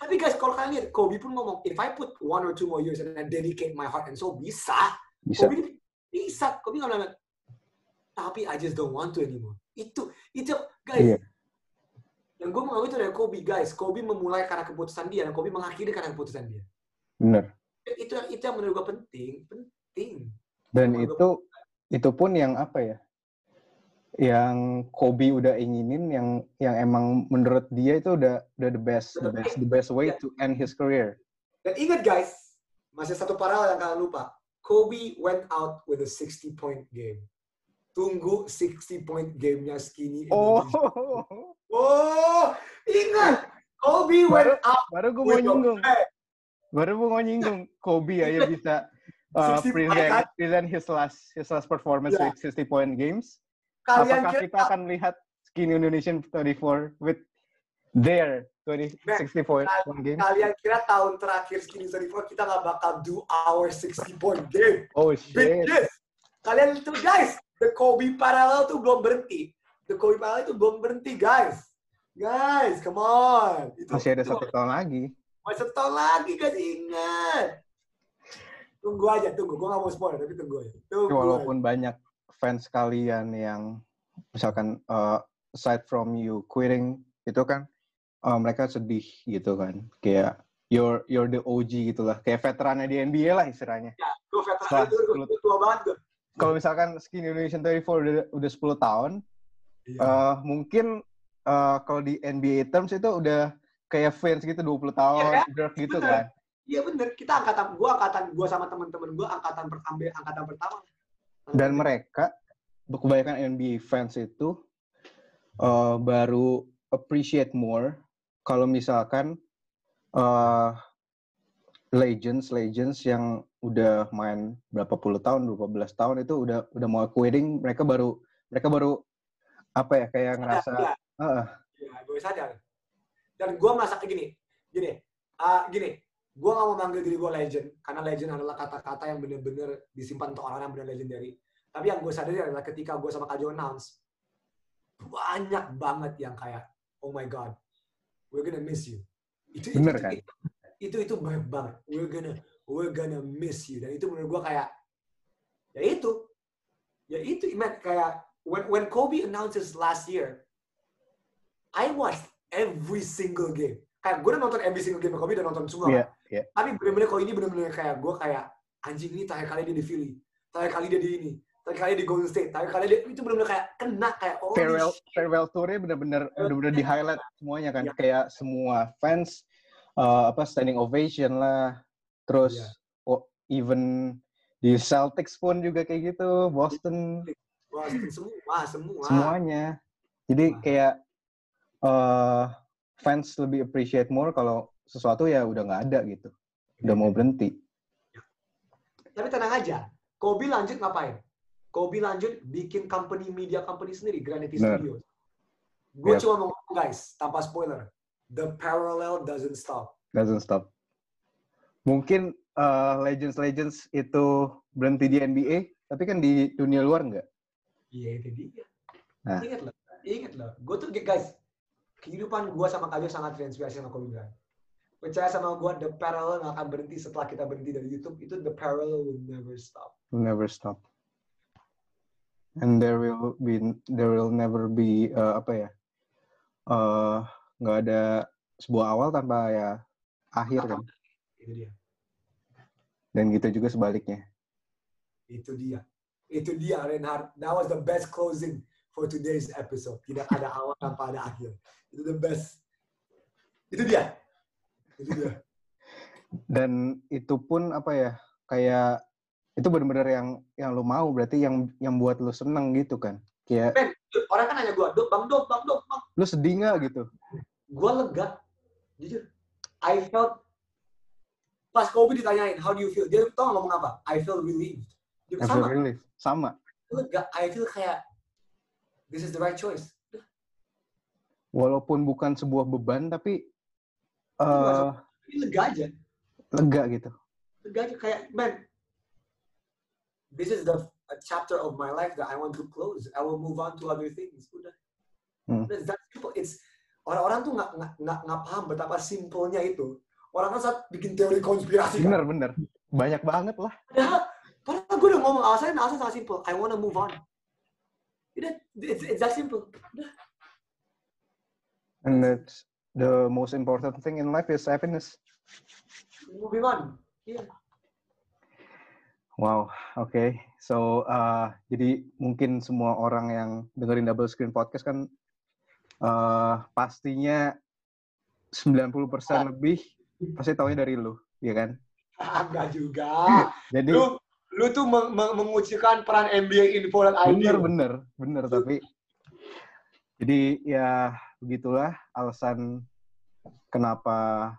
Tapi guys, kalau kalian lihat, Kobe pun ngomong, if I put one or two more years and I dedicate my heart and soul, bisa. bisa Kobe bisa, Kobe nggak bilang, tapi I just don't want to anymore. Itu, itu guys. Iya. Yang gue mengambil itu dari Kobe, guys. Kobe memulai karena keputusan dia dan Kobe mengakhiri karena keputusan dia. bener Itu itu yang menurut gue penting, penting. dan Menurut itu itu pun yang apa ya yang Kobe udah inginin yang yang emang menurut dia itu udah udah the best the best the best way to end his career Dan ingat guys, masih satu paralel yang kalian lupa. Kobe went out with a 60 point game. Tunggu 60 point gamenya skinny. oh Indonesia. Oh, ingat. Kobe went out baru gue mau nyinggung baru gue mau nyinggung Kobe aja bisa uh, 60 present present his last his last performance Ya. with 60 point games Kalian apakah kira kita akan melihat skinny Indonesian 34 with their 20 Man, 60 point games kalian kira tahun terakhir Skinny 34 kita nggak bakal do our 60 point game. oh shit. Kalian itu guys, the Kobe parallel tuh belum berhenti. The Kobe parallel itu belum berhenti guys. Guys, come on. Itu, masih ada itu satu tahun lagi Masih satu tahun lagi guys, ingat. Tunggu aja, tunggu. Gue gak mau spoiler, tapi tunggu aja. Tunggu walaupun banyak fans kalian yang misalkan uh, aside from you quitting itu kan uh, mereka sedih gitu kan kayak you're you're the OG gitu lah kayak veterannya di NBA lah istilahnya aja. Gue veteran Setelah itu, gue tua banget gue. Kalau misalkan Skin Indonesian 34 udah udah 10 tahun Iya. uh, mungkin uh, kalau di NBA terms itu udah kayak fans gitu 20 tahun Iya, draft gitu Bener. kan Iya bener, kita angkatan, gue angkatan, gue sama teman-teman gue angkatan pertama, angkatan pertama. dan mereka kebanyakan NBA fans itu uh, baru appreciate more kalau misalkan uh, legends legends yang udah main berapa puluh tahun, berapa belas tahun itu udah udah mau quitting, mereka baru mereka baru apa ya kayak ngerasa Iya, "Ah, iya, gue sadar. Dan gue merasa kayak gini, gini, ah, gini, gue gak mau manggil diri gue legend, karena legend adalah kata-kata yang bener-bener disimpan untuk orang yang bener legendary. Tapi yang gue sadari adalah ketika gue sama Kajo announce, banyak banget yang kayak, oh my god, we're gonna miss you. Itu, Bener itu, kan? Itu, itu, itu banyak banget. We're gonna, we're gonna miss you. Dan itu menurut gue kayak, ya itu, ya itu, man, kayak, when, when Kobe announces last year, I watched every single game. Kayak gue udah nonton every single game Kobe udah nonton semua. Iya, kan? iya. Tapi bener-bener kalau ini bener-bener kayak gue kayak anjing ini terakhir kali dia di Philly, terakhir kali dia di ini, terakhir kali dia di Golden State, terakhir kali dia itu bener-bener kayak kena kayak oh farewell farewell tour-nya benar-benar benar-benar di highlight semuanya kan Iya. kayak semua fans uh, apa standing ovation lah terus Iya. oh, even di Celtics pun juga kayak gitu Boston semua, semua. semuanya jadi Semua. kayak uh, fans lebih appreciate more kalau sesuatu ya udah nggak ada gitu udah mau berhenti Tapi tenang aja, Kobe lanjut ngapain? Kobe lanjut bikin company media company sendiri, Granity Bener. Studios. Gue Yep. cuma mau ngomong guys, tanpa spoiler. the parallel doesn't stop. Doesn't stop. Mungkin uh, legends legends itu berhenti di NBA, tapi kan di dunia luar nggak? Iya itu dia. Nah. Ingat loh, ingat loh. Gue tuh guys, kehidupan gue sama Kajo sangat terinspirasi sama Kobe Bryant. Percaya sama gue, the parallel nggak akan berhenti setelah kita berhenti dari YouTube. Itu the parallel will never stop. Will never stop. And there will be there will never be uh, apa ya? eh, nggak ada sebuah awal tanpa ya akhir kan. Itu dia. Dan gitu juga sebaliknya. Itu dia. Itu dia, Reinhard. That was the best closing for today's episode. Tidak ada awal tanpa ada akhir. Itu the best. Itu dia. Itu dia. Dan itu pun apa ya? Kayak itu benar-benar yang yang lu mau berarti yang yang buat lu seneng gitu kan. Kayak Men, orang kan nanya gue, Dok, Bang Dok, Bang Dok, Bang. lu sedih nggak gitu? Gue lega. Jujur. I felt pas Kobe ditanyain, how do you feel? Dia tau ngomong apa? I feel relieved. Dia I bilang, feel sama. Sama. Lega. I feel kayak this is the right choice. Walaupun bukan sebuah beban tapi Itu eh Ini lega aja. lega gitu. Lega aja kayak, man, this is the a chapter of my life that I want to close. I will move on to other things. Udah. Hmm. Udah, It's that simple. It's orang-orang tuh nggak nggak nggak paham betapa simpelnya itu. Orang kan saat bikin teori konspirasi kan. Bener bener. Banyak banget lah. Padahal, padahal gue udah ngomong alasannya, alasan sangat simple. I want to move on. Udah, it's, it's that simple. Udah. And that's the most important thing in life is happiness. Moving on. Iya. Wow, oke. So, uh, jadi mungkin semua orang yang dengerin Double Screen Podcast kan uh, pastinya 90% lebih pasti taunya dari lu, ya kan? Enggak juga. Jadi Lu lu tuh meng- meng- mengucilkan peran NBA Info dan ID. bener bener bener tapi jadi ya begitulah alasan kenapa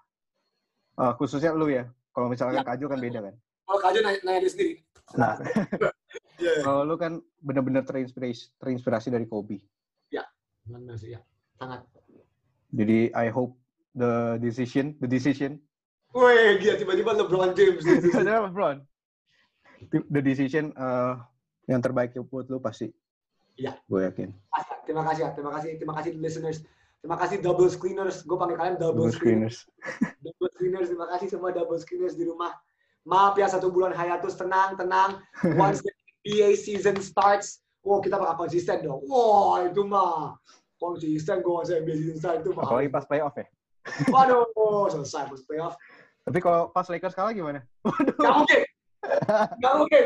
uh, khususnya lu ya. Kalau misalkan Ya. Kajul kan beda kan. Kalau Kajo nanya, nanya dia sendiri. Nah, Iya. kalau lu kan bener-bener terinspirasi terinspirasi dari Kobe. Benar sih ya. Sangat. Jadi I hope the decision, the decision, Wih, gila tiba-tiba LeBron James. Ada LeBron. The decision uh, yang terbaik buat lu pasti. Iya. Gue yakin. Terima kasih ya, terima kasih, terima kasih listeners. Terima kasih double screeners. Gue panggil kalian double, Double screeners. screeners. Double screeners, terima kasih semua double screeners di rumah. Maaf ya satu bulan hiatus, tenang, tenang. Once the NBA season starts, wow kita bakal konsisten dong. Wah itu mah konsisten gue masa NBA season start itu mah. Apalagi pas playoff ya. Waduh, selesai pas playoff. Tapi kalau pas Lakers kalah gimana? Gak mungkin. Gak mungkin.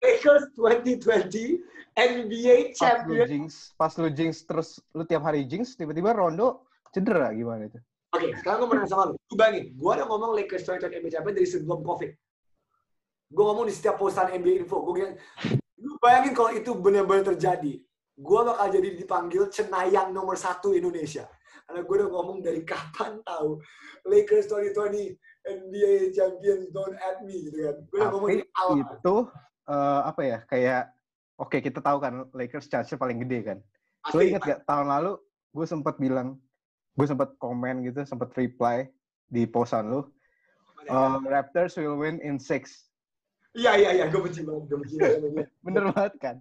Lakers 2020 NBA Pas lu champion. jinx, pas lu jinx terus lu tiap hari jinx, tiba-tiba Rondo cedera gimana itu? Oke, sekarang gue mau nanya sama lu. Lu bayangin, gue udah ngomong Lakers 2020 NBA champion dari sebelum COVID. Gue ngomong di setiap postan NBA info. Gue bilang, lu bayangin kalau itu benar-benar terjadi. Gue bakal jadi dipanggil cenayang nomor satu Indonesia. Karena gue udah ngomong dari kapan tahu Lakers 2020 NBA champions don't at me gitu kan. Gue udah ngomong dari awal. itu eh, apa ya? Kayak oke kita tahu kan Lakers chance-nya paling gede kan. Lu Pasti. inget gak tahun lalu gue sempat bilang, gue sempat komen gitu, sempat reply di postan lu, eh, Raptors will win in six. Iya, iya, iya. Gue benci banget. Gue benci banget. Bener banget kan?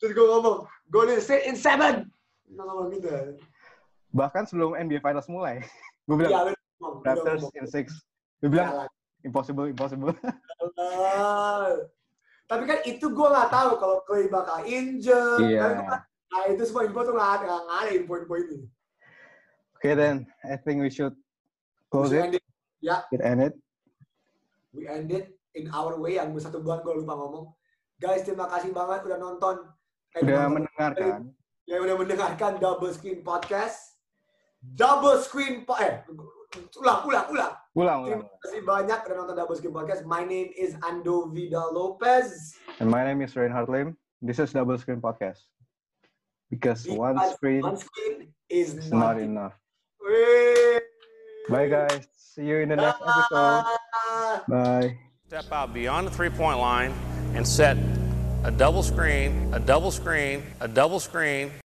Terus gue ngomong, Golden State in seven. Ngomong gitu. Bahkan sebelum NBA Finals mulai, gue bilang Iya, lu Raptors in six. Dia bilang Jalan. impossible, impossible. Ah. Tapi kan itu gue nggak tahu kalau Clay bakal injured. Iya. Kan Nah itu semua info tuh nggak ada, nggak ada info-info ini. Okay then, I think we should close We it. end it, ya, It end it. we end it in our way. Yang satu bulan gue lupa ngomong. Guys, terima kasih banget udah nonton. Eh, Udah nonton. mendengarkan. Yang udah mendengarkan Double Screen Podcast. Double Screen po eh ulang ulang ulang. Ulang, ulang. Terima kasih banyak udah nonton Double Screen Podcast. My name is Ando Vida Lopez. And my name is Reinhard Lim. This is Double Screen Podcast. Because one screen One screen is is not not enough. Wih. Bye guys. See you in the next episode. Bye. Step out beyond the three point line and set a double screen, a double screen, a double screen,